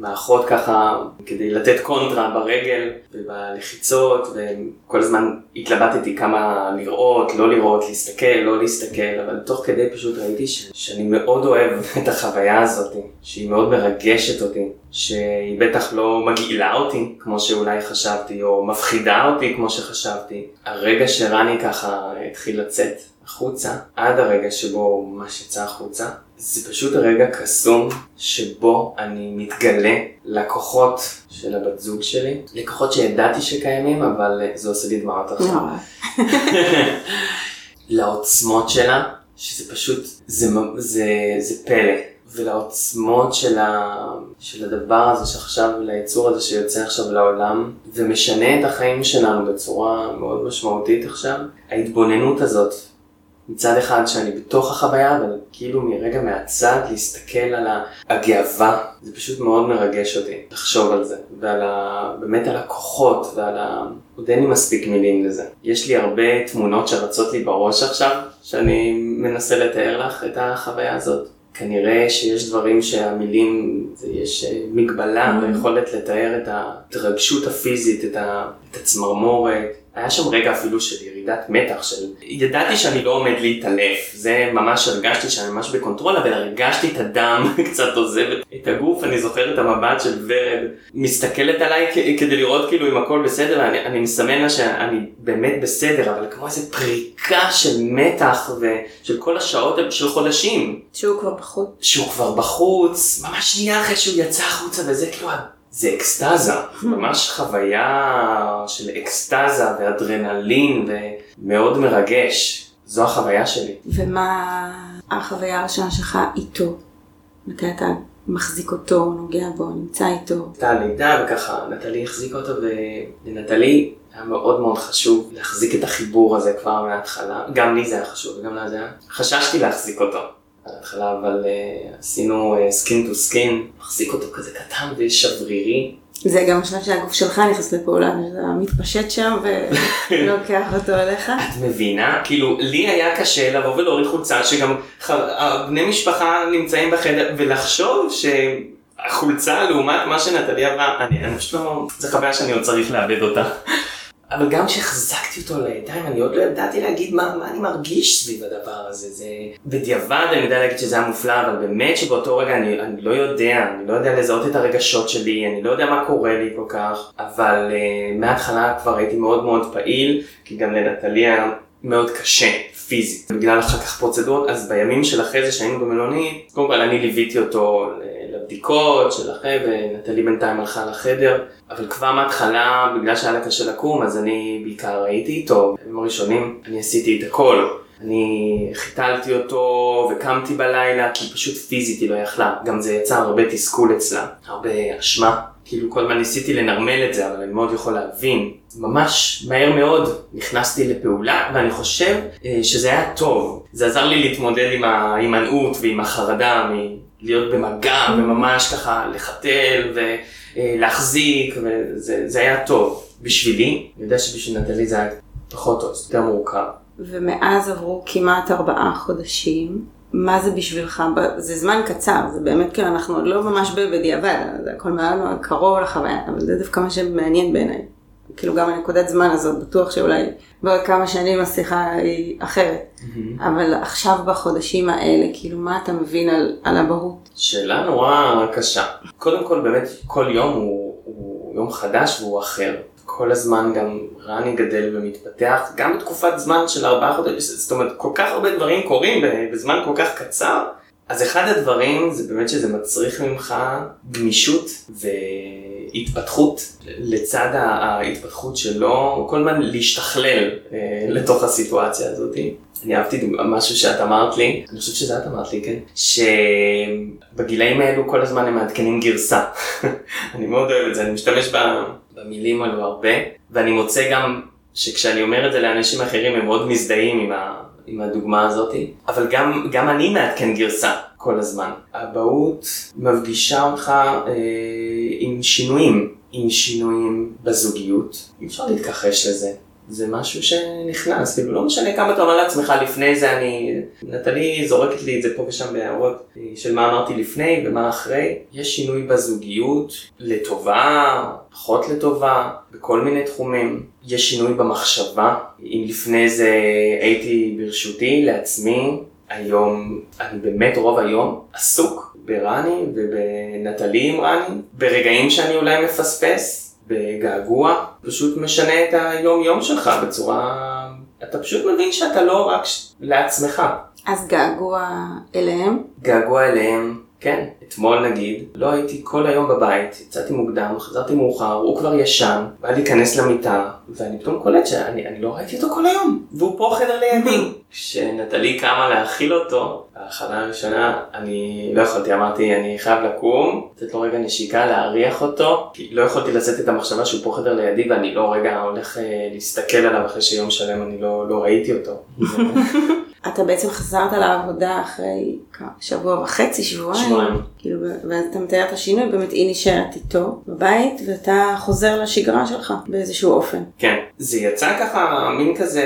[SPEAKER 2] האחות ככה כדי לתת קונטרה ברגל ובלחיצות, וכל הזמן התלבטתי כמה לראות, לא לראות, להסתכל, לא להסתכל, אבל תוך כדי פשוט ראיתי ש... שאני מאוד אוהב את החוויה הזאת, שהיא מאוד מרגשת אותי, שהיא בטח לא מגעילה אותי כמו שאולי חשבתי, או מפחידה אותי כמו שחשבתי. הרגע שרני ככה התחיל לצאת החוצה, עד הרגע שבו הוא ממש יצא החוצה, זה פשוט רגע קסום שבו אני מתגלה לכוחות של הבת זוג שלי, לכוחות שידעתי שקיימים, אבל זה עושה לי דמעות עכשיו. לעוצמות שלה, שזה פשוט, זה, זה, זה פלא. ולעוצמות של, ה, של הדבר הזה שעכשיו, ליצור הזה שיוצא עכשיו לעולם, ומשנה את החיים שלנו בצורה מאוד משמעותית עכשיו, ההתבוננות הזאת מצד אחד שאני בתוך החוויה, אבל כאילו מרגע מהצד להסתכל על הגאווה, זה פשוט מאוד מרגש אותי לחשוב על זה, ועל ה... באמת על הכוחות ועל ה... עוד אין לי מספיק מילים לזה. יש לי הרבה תמונות שרצות לי בראש עכשיו, שאני מנסה לתאר לך את החוויה הזאת. כנראה שיש דברים שהמילים, יש מגבלה ביכולת לתאר את ההתרגשות הפיזית, את, ה... את הצמרמורת. היה שם רגע אפילו של ירידת מתח, של ידעתי שאני לא עומד להתעלף, זה ממש הרגשתי שאני ממש ב control, אבל הרגשתי את הדם קצת עוזב את הגוף, אני זוכר את המבט של ורד מסתכלת עליי כדי לראות כאילו אם הכל בסדר, אני, אני מסמן לה שאני באמת בסדר, אבל כמו איזה פריקה של מתח ושל כל השעות של חודשים.
[SPEAKER 1] שהוא כבר בחוץ.
[SPEAKER 2] שהוא כבר בחוץ, ממש שנייה אחרי שהוא יצא החוצה וזה כאילו... זה אקסטזה, ממש חוויה של אקסטזה ואדרנלין ומאוד מרגש. זו החוויה שלי.
[SPEAKER 1] ומה החוויה הראשונה שלך איתו? מתי אתה מחזיק אותו, נוגע בו, נמצא איתו?
[SPEAKER 2] הייתה לידה וככה נטלי החזיקה אותו ולנטלי היה מאוד מאוד חשוב להחזיק את החיבור הזה כבר מההתחלה. גם לי זה היה חשוב וגם לה זה היה. חששתי להחזיק אותו. בהתחלה, אבל uh, עשינו skin to skin, מחזיק אותו כזה קטן ושברירי.
[SPEAKER 1] זה גם השלב שהגוף שלך נכנס לפעולה, שאתה מתפשט שם ולוקח אותו אליך.
[SPEAKER 2] את מבינה? כאילו, לי היה קשה לבוא ולהוריד חולצה שגם בני משפחה נמצאים בחדר, ולחשוב שהחולצה לעומת מה שנטלי עברה, אני, אני פשוט לא, זו חוויה שאני עוד צריך לאבד אותה. אבל גם כשהחזקתי אותו על הידיים, אני עוד לא ידעתי להגיד מה, מה אני מרגיש סביב הדבר הזה. זה... בדיעבד אני יודע להגיד שזה היה מופלא, אבל באמת שבאותו רגע אני, אני לא יודע, אני לא יודע לזהות את הרגשות שלי, אני לא יודע מה קורה לי כל כך, אבל uh, מההתחלה כבר הייתי מאוד מאוד פעיל, כי גם לנטלי היה מאוד קשה. פיזית, בגלל אחר כך פרוצדורות, אז בימים של אחרי זה שהיינו במלונית, קודם כל אני ליוויתי אותו לבדיקות של אחרי, ונטלי בינתיים הלכה לחדר, אבל כבר מההתחלה, בגלל שהיה לה קשה לקום, אז אני בעיקר הייתי איתו, בימים הראשונים אני עשיתי את הכל. אני חיתלתי אותו וקמתי בלילה כי פשוט פיזית היא לא יכלה, גם זה יצר הרבה תסכול אצלה, הרבה אשמה. כאילו כל הזמן ניסיתי לנרמל את זה, אבל אני מאוד יכול להבין. ממש מהר מאוד נכנסתי לפעולה, ואני חושב אה, שזה היה טוב. זה עזר לי להתמודד עם ההימנעות ועם החרדה מלהיות במגע וממש ככה לחתל ולהחזיק, וזה היה טוב. בשבילי, אני יודע שבשביל נטלי זה היה פחות טוב, יותר מורכב.
[SPEAKER 1] ומאז עברו כמעט ארבעה חודשים. מה זה בשבילך? זה זמן קצר, זה באמת כאילו, אנחנו עוד לא ממש בדיעבד, זה הכל מאוד מאוד קרוב לחוויה, אבל זה דווקא מה שמעניין בעיניי. כאילו גם הנקודת זמן הזאת, בטוח שאולי בעוד כמה שנים השיחה היא אחרת. אבל עכשיו בחודשים האלה, כאילו מה אתה מבין על, על אבהות?
[SPEAKER 2] שאלה נורא קשה. קודם כל באמת כל יום הוא, הוא יום חדש והוא אחר. כל הזמן גם רני גדל ומתפתח, גם בתקופת זמן של ארבעה חודשים, זאת אומרת כל כך הרבה דברים קורים בזמן כל כך קצר. אז אחד הדברים זה באמת שזה מצריך ממך גמישות והתפתחות לצד ההתפתחות שלו, כל הזמן להשתכלל אה, לתוך הסיטואציה הזאת. אני אהבתי משהו שאת אמרת לי, אני חושב שזה את אמרת לי, כן? שבגילאים האלו כל הזמן הם מעדכנים גרסה. אני מאוד אוהב את זה, אני משתמש במילים האלו הרבה, ואני מוצא גם שכשאני אומר את זה לאנשים אחרים הם מאוד מזדהים עם, ה, עם הדוגמה הזאת, אבל גם, גם אני מעדכן גרסה כל הזמן. האבהות מפגישה אותך אה, עם שינויים, עם שינויים בזוגיות, אי אפשר להתכחש לזה. זה משהו שנכנס, כאילו לא משנה כמה אתה אומר לעצמך לפני זה, אני, נטלי זורקת לי את זה פה ושם בהערות של מה אמרתי לפני ומה אחרי, יש שינוי בזוגיות, לטובה, פחות לטובה, בכל מיני תחומים, יש שינוי במחשבה, אם לפני זה הייתי ברשותי לעצמי, היום, אני באמת רוב היום עסוק ברני ובנטלי עם רני, ברגעים שאני אולי מפספס. בגעגוע, פשוט משנה את היום יום שלך בצורה... אתה פשוט מבין שאתה לא רק לעצמך.
[SPEAKER 1] אז געגוע אליהם?
[SPEAKER 2] געגוע אליהם, כן. אתמול נגיד, לא הייתי כל היום בבית, יצאתי מוקדם, חזרתי מאוחר, הוא כבר ישן, בא להיכנס למיטה, ואני פתאום קולט שאני לא ראיתי אותו כל היום, והוא פה חדר לידי. כשנטלי קמה להאכיל אותו, בהאכלה הראשונה, אני לא יכולתי, אמרתי, אני חייב לקום, לתת לו רגע נשיקה, להריח אותו, כי לא יכולתי לשאת את המחשבה שהוא פה חדר לידי, ואני לא רגע הולך אה, להסתכל עליו אחרי שיום שלם אני לא, לא ראיתי אותו.
[SPEAKER 1] אתה בעצם חזרת לעבודה אחרי שבוע וחצי, שבועיים.
[SPEAKER 2] שבועיים.
[SPEAKER 1] כאילו, ואתה מתאר את השינוי, באמת היא נשארת איתו בבית, ואתה חוזר לשגרה שלך באיזשהו אופן.
[SPEAKER 2] כן, זה יצא ככה מין כזה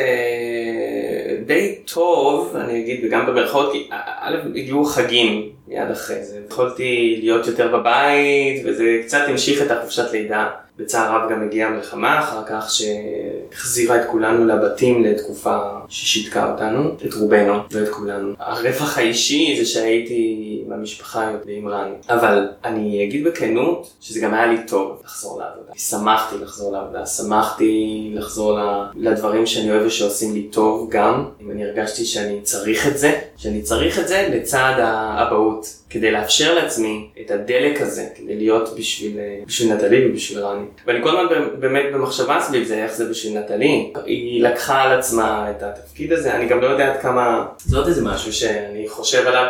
[SPEAKER 2] די טוב, אני אגיד, וגם במרכאות, כי א', הגיעו חגים מיד אחרי זה, יכולתי להיות יותר בבית, וזה קצת המשיך את החופשת לידה. בצער רב גם הגיעה המלחמה אחר כך שהחזירה את כולנו לבתים לתקופה ששיתקה אותנו, את רובנו ואת כולנו. הרווח האישי זה שהייתי עם המשפחה ועם רני. אבל אני אגיד בכנות שזה גם היה לי טוב לחזור לעבודה. שמחתי לחזור לעבודה, שמחתי לחזור לדברים שאני אוהב ושעושים לי טוב גם. אם אני הרגשתי שאני צריך את זה, שאני צריך את זה לצד האבהות. כדי לאפשר לעצמי את הדלק הזה, כדי להיות בשביל, בשביל נטלי ובשביל רני. ואני כל הזמן באמת במחשבה סביב זה, איך זה בשביל נטלי. היא לקחה על עצמה את התפקיד הזה, אני גם לא יודע עד כמה, זה עוד איזה משהו שאני חושב עליו.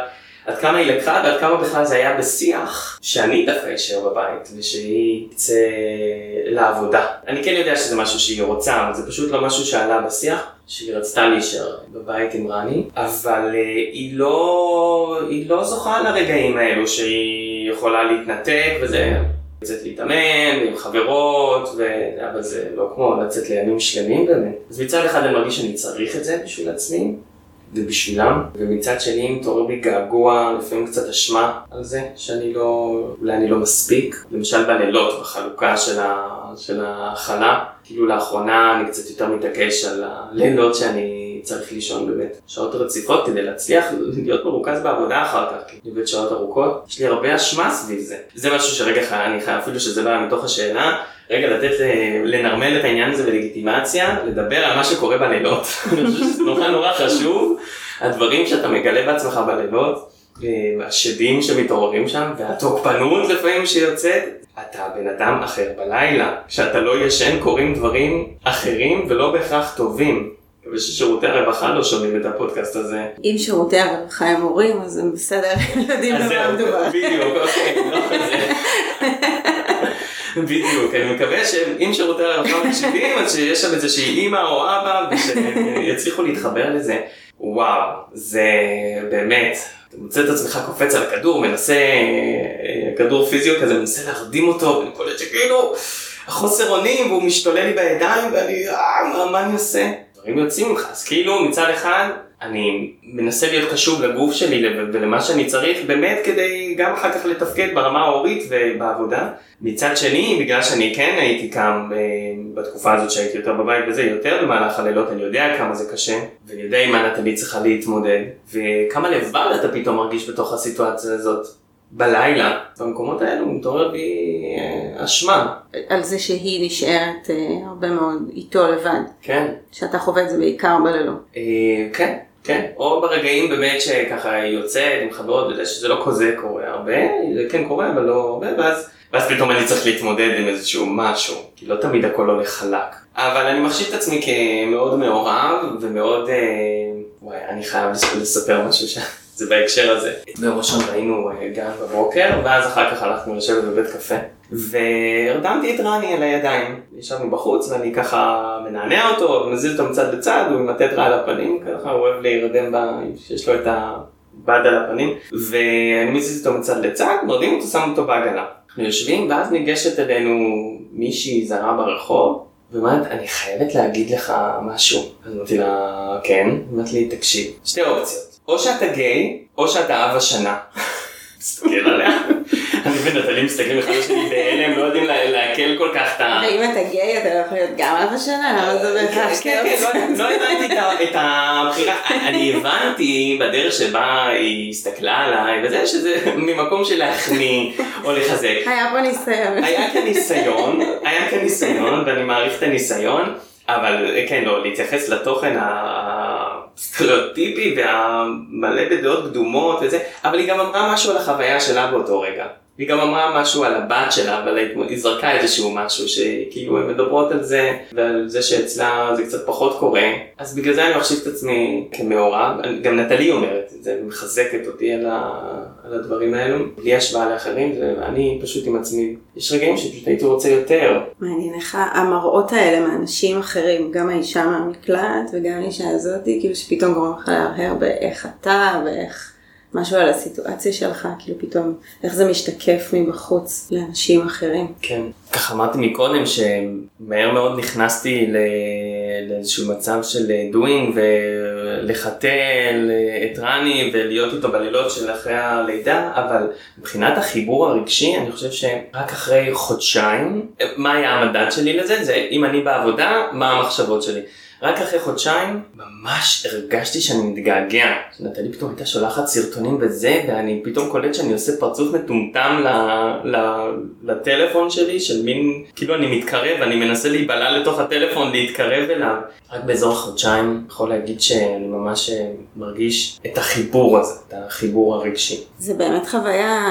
[SPEAKER 2] עד כמה היא לקחה ועד כמה בכלל זה היה בשיח שאני דווקא אשאר בבית ושהיא תצא לעבודה. אני כן יודע שזה משהו שהיא רוצה, אבל זה פשוט לא משהו שעלה בשיח, שהיא רצתה להישאר בבית עם רני, אבל uh, היא, לא, היא לא זוכה לרגעים האלו שהיא יכולה להתנתק וזה... לצאת להתאמן עם חברות, ו... אבל זה לא כמו לצאת לימים שלמים באמת. אז מצד אחד אני מרגיש שאני צריך את זה בשביל עצמי, ובשבילם, ומצד שני מתעורר בי געגוע, לפעמים קצת אשמה על זה, שאני לא, אולי אני לא מספיק. למשל בלילות, בחלוקה של, ה, של ההכלה, כאילו לאחרונה אני קצת יותר מתעקש על הלילות שאני צריך לישון באמת שעות רציפות כדי להצליח להיות מרוכז בעבודה אחר כך, כי אני עובד שעות ארוכות. יש לי הרבה אשמה סביב זה. זה משהו שרגע אני חייב, אפילו שזה היה מתוך השאלה, רגע לתת, לנרמל את העניין הזה בלגיטימציה, לדבר על מה שקורה בלילות. אני חושב שזה נורא נורא חשוב, הדברים שאתה מגלה בעצמך בלילות, השדים שמתעוררים שם, והתוקפנות לפעמים שיוצאת, אתה בן אדם אחר בלילה. כשאתה לא ישן קורים דברים אחרים ולא בהכרח טובים. וששירותי הרווחה לא שומעים את הפודקאסט הזה.
[SPEAKER 1] אם שירותי הרווחה הם הורים, אז הם בסדר, יודעים במה מדובר.
[SPEAKER 2] בדיוק, אוקיי, לא כזה. בדיוק, אני מקווה שאם שירותי הרווחה מקשיבים, אז שיש שם איזושהי אימא או אבא, ושיצליחו להתחבר לזה. וואו, זה באמת, אתה מוצא את עצמך קופץ על הכדור, מנסה, כדור פיזיו כזה, מנסה להרדים אותו, ואני קולט שכאילו, חוסר אונים והוא משתולל לי בידיים ואני, אה, מה אני עושה? דברים יוצאים ממך, אז כאילו מצד אחד אני מנסה להיות קשוב לגוף שלי ולמה שאני צריך באמת כדי גם אחר כך לתפקד ברמה ההורית ובעבודה. מצד שני, בגלל שאני כן הייתי קם אה, בתקופה הזאת שהייתי יותר בבית וזה, יותר במהלך הלילות, אני יודע כמה זה קשה, ואני יודע עם מה נטלי צריכה להתמודד, וכמה לבד אתה פתאום מרגיש בתוך הסיטואציה הזאת. בלילה, במקומות האלו מתעורר בי אה, אשמה.
[SPEAKER 1] על זה שהיא נשארת אה, הרבה מאוד איתו לבד.
[SPEAKER 2] כן.
[SPEAKER 1] שאתה חווה את זה בעיקר בלילות.
[SPEAKER 2] אה, כן, כן. או ברגעים באמת שככה היא יוצאת עם חברות, שזה לא כזה קורה הרבה, זה כן קורה אבל לא הרבה, ואז, ואז פתאום אני צריך להתמודד עם איזשהו משהו, כי לא תמיד הכל הולך חלק. אבל אני מחשיב את עצמי כמאוד מעורב ומאוד, אה, וואי, אני חייב לספר משהו שם. זה בהקשר הזה. ביום ראשון ראינו אה, גן בבוקר, ואז אחר כך הלכנו לשבת בבית קפה, והרדמתי את רני על הידיים. ישבנו בחוץ ואני ככה מנענע אותו ומזיז אותו מצד לצד, הוא עם הטטרה על הפנים, ככה הוא אוהב להירדם, ב... שיש לו את הבד על הפנים, ואני מזיז אותו מצד לצד, מרדים אותו, שם אותו בעגלה. אנחנו יושבים, ואז ניגשת אלינו מישהי זרה ברחוב, ואומרת, אני חייבת להגיד לך משהו. אז אמרתי לה, כן. אמרתי לי, תקשיב, שתי אופציות. או שאתה גיי, או שאתה אב השנה. מסתכל עליה. אני ונטלי מסתכלים אחד לשני בהלם, לא יודעים לעכל כל כך את ה...
[SPEAKER 1] ואם אתה גיי אתה לא יכול להיות גם אב השנה? למה זה בהכרח
[SPEAKER 2] שתי אופציות? לא הבנתי את הבחירה. אני הבנתי בדרך שבה היא הסתכלה עליי, וזה שזה ממקום של להחמיא או לחזק.
[SPEAKER 1] היה פה ניסיון.
[SPEAKER 2] היה כאן ניסיון, היה כאן ניסיון, ואני מעריך את הניסיון, אבל כן, לא, להתייחס לתוכן הסטריאוטיפי והמלא בדעות קדומות וזה, אבל היא גם אמרה משהו על החוויה שלה באותו רגע. היא גם אמרה משהו על הבת שלה, אבל היא זרקה איזשהו משהו שכאילו הן מדברות על זה, ועל זה שאצלה זה קצת פחות קורה, אז בגלל זה אני מחשיב את עצמי כמעורב, גם נטלי אומרת את זה, מחזקת אותי על, ה, על הדברים האלו, בלי השוואה לאחרים, ואני פשוט עם עצמי, יש רגעים שפשוט הייתי רוצה יותר.
[SPEAKER 1] מעניין איך המראות האלה מאנשים אחרים, גם האישה מהמקלט וגם האישה הזאתי, כאילו שפתאום גורם לך להרהר באיך אתה ואיך... משהו על הסיטואציה שלך, כאילו פתאום, איך זה משתקף מבחוץ לאנשים אחרים.
[SPEAKER 2] כן, ככה אמרתי מקודם שמהר מאוד נכנסתי לאיזשהו מצב של doing ולחתל את רני ולהיות איתו בלילות של אחרי הלידה, אבל מבחינת החיבור הרגשי אני חושב שרק אחרי חודשיים, מה היה המדד שלי לזה? זה אם אני בעבודה, מה המחשבות שלי. רק אחרי חודשיים ממש הרגשתי שאני מתגעגע. נטלי פתאום הייתה שולחת סרטונים וזה, ואני פתאום קולט שאני עושה פרצוף מטומטם ל, ל, לטלפון שלי, של מין, כאילו אני מתקרב, אני מנסה להיבלע לתוך הטלפון, להתקרב אליו. רק באזור החודשיים יכול להגיד שאני ממש אה, מרגיש את החיבור הזה, את החיבור הרגשי.
[SPEAKER 1] זה באמת חוויה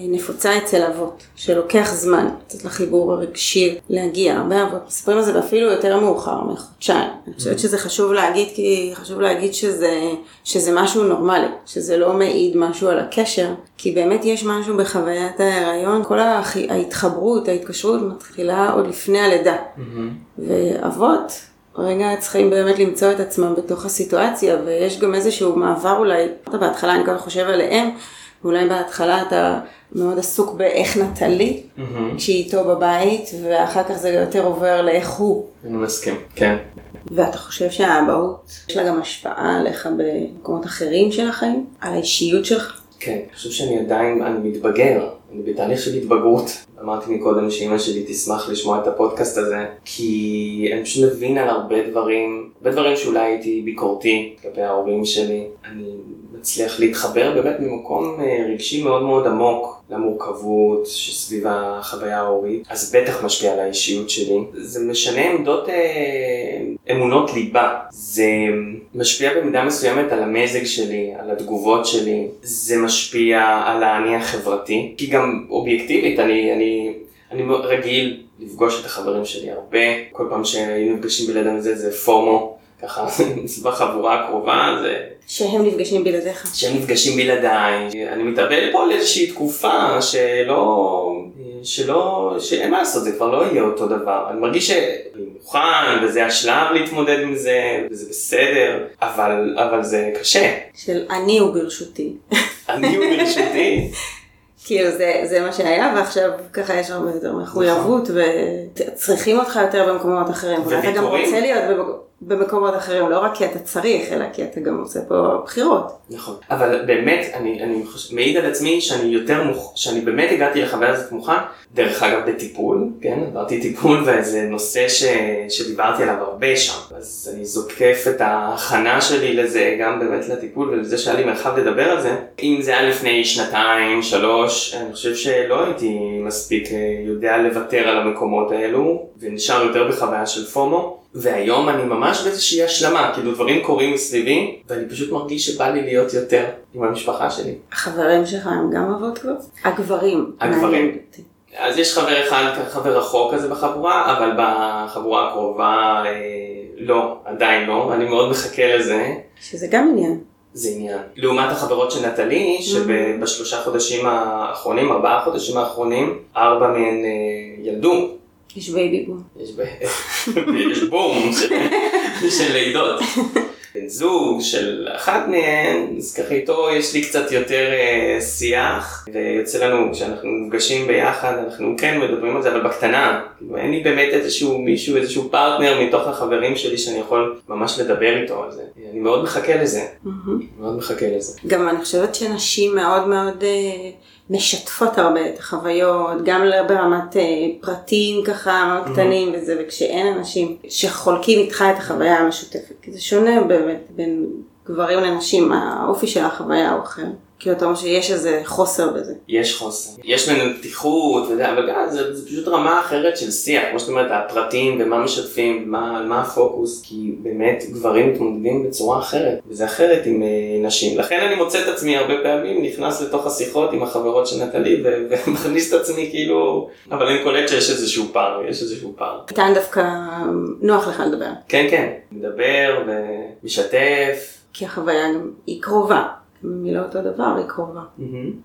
[SPEAKER 1] נפוצה אצל אבות, שלוקח זמן לתת לחיבור הרגשי להגיע. הרבה אבות מספרים על זה ואפילו יותר מאוחר, מחודשיים. אני חושבת שזה חשוב להגיד, כי חשוב להגיד שזה, שזה משהו נורמלי, שזה לא מעיד משהו על הקשר, כי באמת יש משהו בחוויית ההיריון, כל ההתחברות, ההתקשרות מתחילה עוד לפני הלידה. ואבות, רגע צריכים באמת למצוא את עצמם בתוך הסיטואציה, ויש גם איזשהו מעבר אולי, בהתחלה אני ככה חושב עליהם, ואולי בהתחלה אתה מאוד עסוק באיך נטלי, mm-hmm. כשהיא איתו בבית, ואחר כך זה יותר עובר לאיך הוא.
[SPEAKER 2] אני מסכים, כן.
[SPEAKER 1] ואתה חושב שהאבהות, יש לה גם השפעה עליך במקומות אחרים של החיים? על האישיות שלך?
[SPEAKER 2] כן, אני חושב שאני עדיין, אני מתבגר, אני בתהליך של התבגרות. אמרתי מקודם שאימא שלי תשמח לשמוע את הפודקאסט הזה, כי אני פשוט מבין על הרבה דברים, הרבה דברים שאולי הייתי ביקורתי כלפי ההורים שלי. אני מצליח להתחבר באמת ממקום אה, רגשי מאוד מאוד עמוק למורכבות שסביב החוויה ההורית, אז בטח משפיע על האישיות שלי. זה משנה עמדות, אה, אמונות ליבה. זה משפיע במידה מסוימת על המזג שלי, על התגובות שלי. זה משפיע על האני החברתי, כי גם אובייקטיבית אני, אני, אני רגיל לפגוש את החברים שלי הרבה. כל פעם שהיינו נפגשים בלעדיהם את זה, זה פומו. ככה בחבורה הקרובה זה...
[SPEAKER 1] שהם נפגשים בלעדיך.
[SPEAKER 2] שהם נפגשים בלעדיי. אני מתאבל פה על איזושהי תקופה שלא... שלא... שאין מה לעשות, זה כבר לא יהיה אותו דבר. אני מרגיש שאני מוכן, וזה השלב להתמודד עם זה, וזה בסדר, אבל, אבל זה קשה.
[SPEAKER 1] של אני הוא ברשותי.
[SPEAKER 2] אני הוא ברשותי.
[SPEAKER 1] כאילו זה, זה מה שהיה, ועכשיו ככה יש הרבה יותר מחויבות, וצריכים אותך יותר במקומות אחרים. ואתה גם
[SPEAKER 2] וויתורים.
[SPEAKER 1] רוצה להיות במק- במקומות אחרים, לא רק כי אתה צריך, אלא כי אתה גם עושה פה בחירות.
[SPEAKER 2] נכון. אבל באמת, אני, אני חושב, מעיד על עצמי שאני יותר מוכן, שאני באמת הגעתי לחוויה הזאת מוכן, דרך אגב בטיפול, כן, עברתי טיפול וזה נושא ש, שדיברתי עליו הרבה שם, אז אני זוקף את ההכנה שלי לזה, גם באמת לטיפול ולזה שהיה לי מרחב לדבר על זה. אם זה היה לפני שנתיים, שלוש, אני חושב שלא הייתי מספיק אה, יודע לוותר על המקומות האלו, ונשאר יותר בחוויה של פומו. והיום אני ממש באיזושהי השלמה, כאילו דברים קורים מסביבי, ואני פשוט מרגיש שבא לי להיות יותר עם המשפחה שלי.
[SPEAKER 1] החברים שלך הם גם אבות כבר? הגברים.
[SPEAKER 2] הגברים. אז יש חבר אחד, חבר רחוק כזה בחבורה, אבל בחבורה הקרובה אה, לא, עדיין לא, ואני מאוד מחכה לזה.
[SPEAKER 1] שזה גם עניין.
[SPEAKER 2] זה עניין. לעומת החברות של נטלי, שבשלושה חודשים האחרונים, ארבעה חודשים האחרונים, ארבע מהן אה, ילדו.
[SPEAKER 1] יש baby boom.
[SPEAKER 2] יש, בום של, לידות. בן זוג של אחת מהן, אז ככה איתו יש לי קצת יותר אה, שיח, ויוצא לנו, כשאנחנו נפגשים ביחד, אנחנו כן מדברים על זה, אבל בקטנה. כאילו, אין לי באמת איזשהו מישהו, איזשהו פרטנר מתוך החברים שלי שאני יכול ממש לדבר איתו על זה. אני מאוד מחכה לזה,
[SPEAKER 1] מהמם.
[SPEAKER 2] מאוד מחכה לזה.
[SPEAKER 1] גם אני חושבת שנשים מאוד מאוד אה, משתפות הרבה את החוויות, גם לא ברמת אה, פרטים ככה קטנים וזה, וכשאין אנשים שחולקים איתך את החוויה המשותפת, כי זה שונה באמת בין גברים לנשים, האופי של החוויה הוא אחר. כאילו אתה אומר שיש איזה חוסר בזה.
[SPEAKER 2] יש חוסר. יש בינינו פתיחות, אבל גם זה, זה פשוט רמה אחרת של שיח, כמו שאת אומרת, הפרטים ומה משתפים, ומה, על מה הפוקוס, כי באמת גברים מתמודדים בצורה אחרת, וזה אחרת עם אה, נשים. לכן אני מוצא את עצמי הרבה פעמים נכנס לתוך השיחות עם החברות של נטלי, ומכניס את עצמי כאילו, אבל אני קולט שיש איזשהו פער, יש איזשהו פער.
[SPEAKER 1] איתן דווקא נוח לך לדבר,
[SPEAKER 2] כן, כן, מדבר ומשתף.
[SPEAKER 1] כי החוויה גם היא קרובה. היא לא אותו דבר, היא קרובה.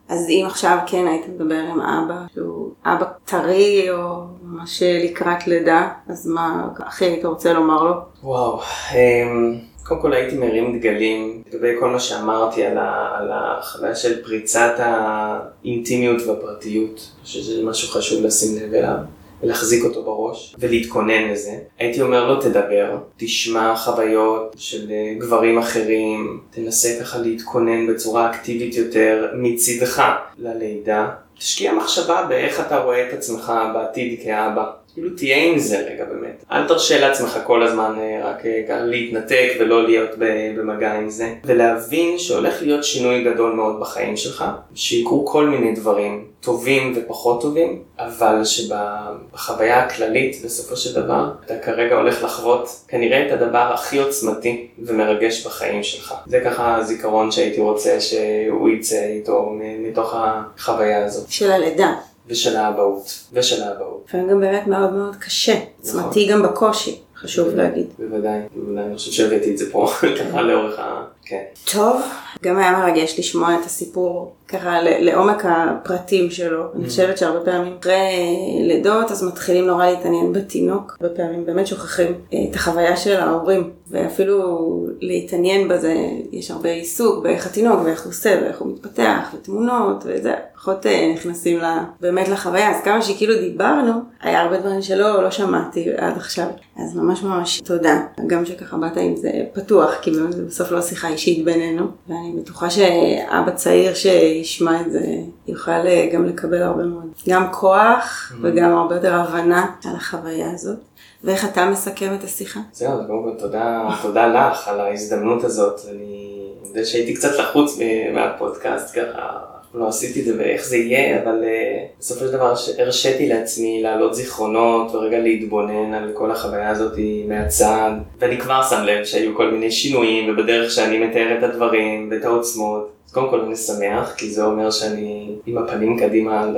[SPEAKER 1] אז אם עכשיו כן היית מדבר עם אבא, שהוא אבא טרי או ממש לקראת לידה, אז מה הכי היית רוצה לומר לו?
[SPEAKER 2] וואו, אמ, קודם כל הייתי מרים דגלים לגבי כל מה שאמרתי על, ה, על החוויה של פריצת האינטימיות והפרטיות. אני חושב שזה משהו חשוב לשים לב אליו. ולהחזיק אותו בראש ולהתכונן לזה. הייתי אומר לו תדבר, תשמע חוויות של אה, גברים אחרים, תנסה ככה להתכונן בצורה אקטיבית יותר מצידך ללידה. תשקיע מחשבה באיך אתה רואה את עצמך בעתיד כאבא. כאילו תהיה עם זה רגע באמת. אל תרשה לעצמך כל הזמן אה, רק אה, להתנתק ולא להיות במגע עם זה. ולהבין שהולך להיות שינוי גדול מאוד בחיים שלך, שיקרו כל מיני דברים, טובים ופחות טובים, אבל שבחוויה הכללית בסופו של דבר, אתה כרגע הולך לחוות כנראה את הדבר הכי עוצמתי ומרגש בחיים שלך. זה ככה הזיכרון שהייתי רוצה שהוא יצא איתו מתוך החוויה הזאת.
[SPEAKER 1] של הלידה.
[SPEAKER 2] ושל האבהות. ושל האבהות.
[SPEAKER 1] לפעמים גם באמת מאוד מאוד קשה, עוצמתי גם בקושי, חשוב להגיד.
[SPEAKER 2] בוודאי, בוודאי, אני חושב שהבאתי את זה פה ככה לאורך ה... כן.
[SPEAKER 1] טוב, גם היה מרגש לשמוע את הסיפור ככה לעומק הפרטים שלו. אני חושבת שהרבה פעמים אחרי לידות אז מתחילים נורא להתעניין בתינוק. הרבה פעמים באמת שוכחים אה, את החוויה של ההורים. ואפילו להתעניין בזה, יש הרבה עיסוק באיך התינוק ואיך הוא עושה ואיך הוא מתפתח ותמונות וזה. פחות אה, נכנסים לה, באמת לחוויה. אז כמה שכאילו דיברנו, היה הרבה דברים שלא לא שמעתי עד עכשיו. אז ממש ממש תודה. גם שככה באת עם זה פתוח, כי באמת בסוף לא שיחה אישית בינינו. ואני בטוחה שאבא צעיר שישמע את זה יוכל אה, גם לקבל הרבה מאוד. גם כוח וגם הרבה יותר הבנה על החוויה הזאת. ואיך אתה מסכם את השיחה?
[SPEAKER 2] זהו, קודם כל תודה, תודה לך על ההזדמנות הזאת. אני יודע שהייתי קצת לחוץ מהפודקאסט ככה. לא עשיתי את זה ואיך זה יהיה, אבל uh, בסופו של דבר הרשיתי לעצמי להעלות זיכרונות ורגע להתבונן על כל החוויה הזאת מהצד, ואני כבר שם לב שהיו כל מיני שינויים ובדרך שאני מתאר את הדברים ואת העוצמות. אז קודם כל אני שמח, כי זה אומר שאני עם הפנים קדימה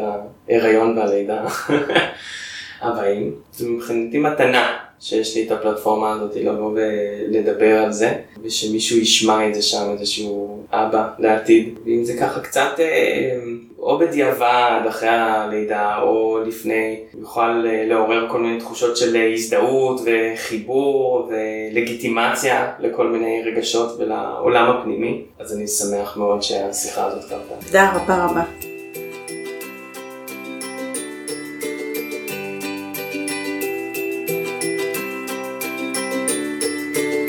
[SPEAKER 2] להיריון והלידה הבאים. זו מבחינתי מתנה שיש לי את הפלטפורמה הזאת לבוא ולדבר על זה, ושמישהו ישמע את זה שם, איזשהו אבא לעתיד. ואם זה ככה קצת, אה, או בדיעבד אחרי הלידה, או לפני, יוכל אה, לעורר כל מיני תחושות של הזדהות וחיבור ולגיטימציה לכל מיני רגשות ולעולם הפנימי, אז אני שמח מאוד שהשיחה הזאת קרתה.
[SPEAKER 1] תודה רבה רבה.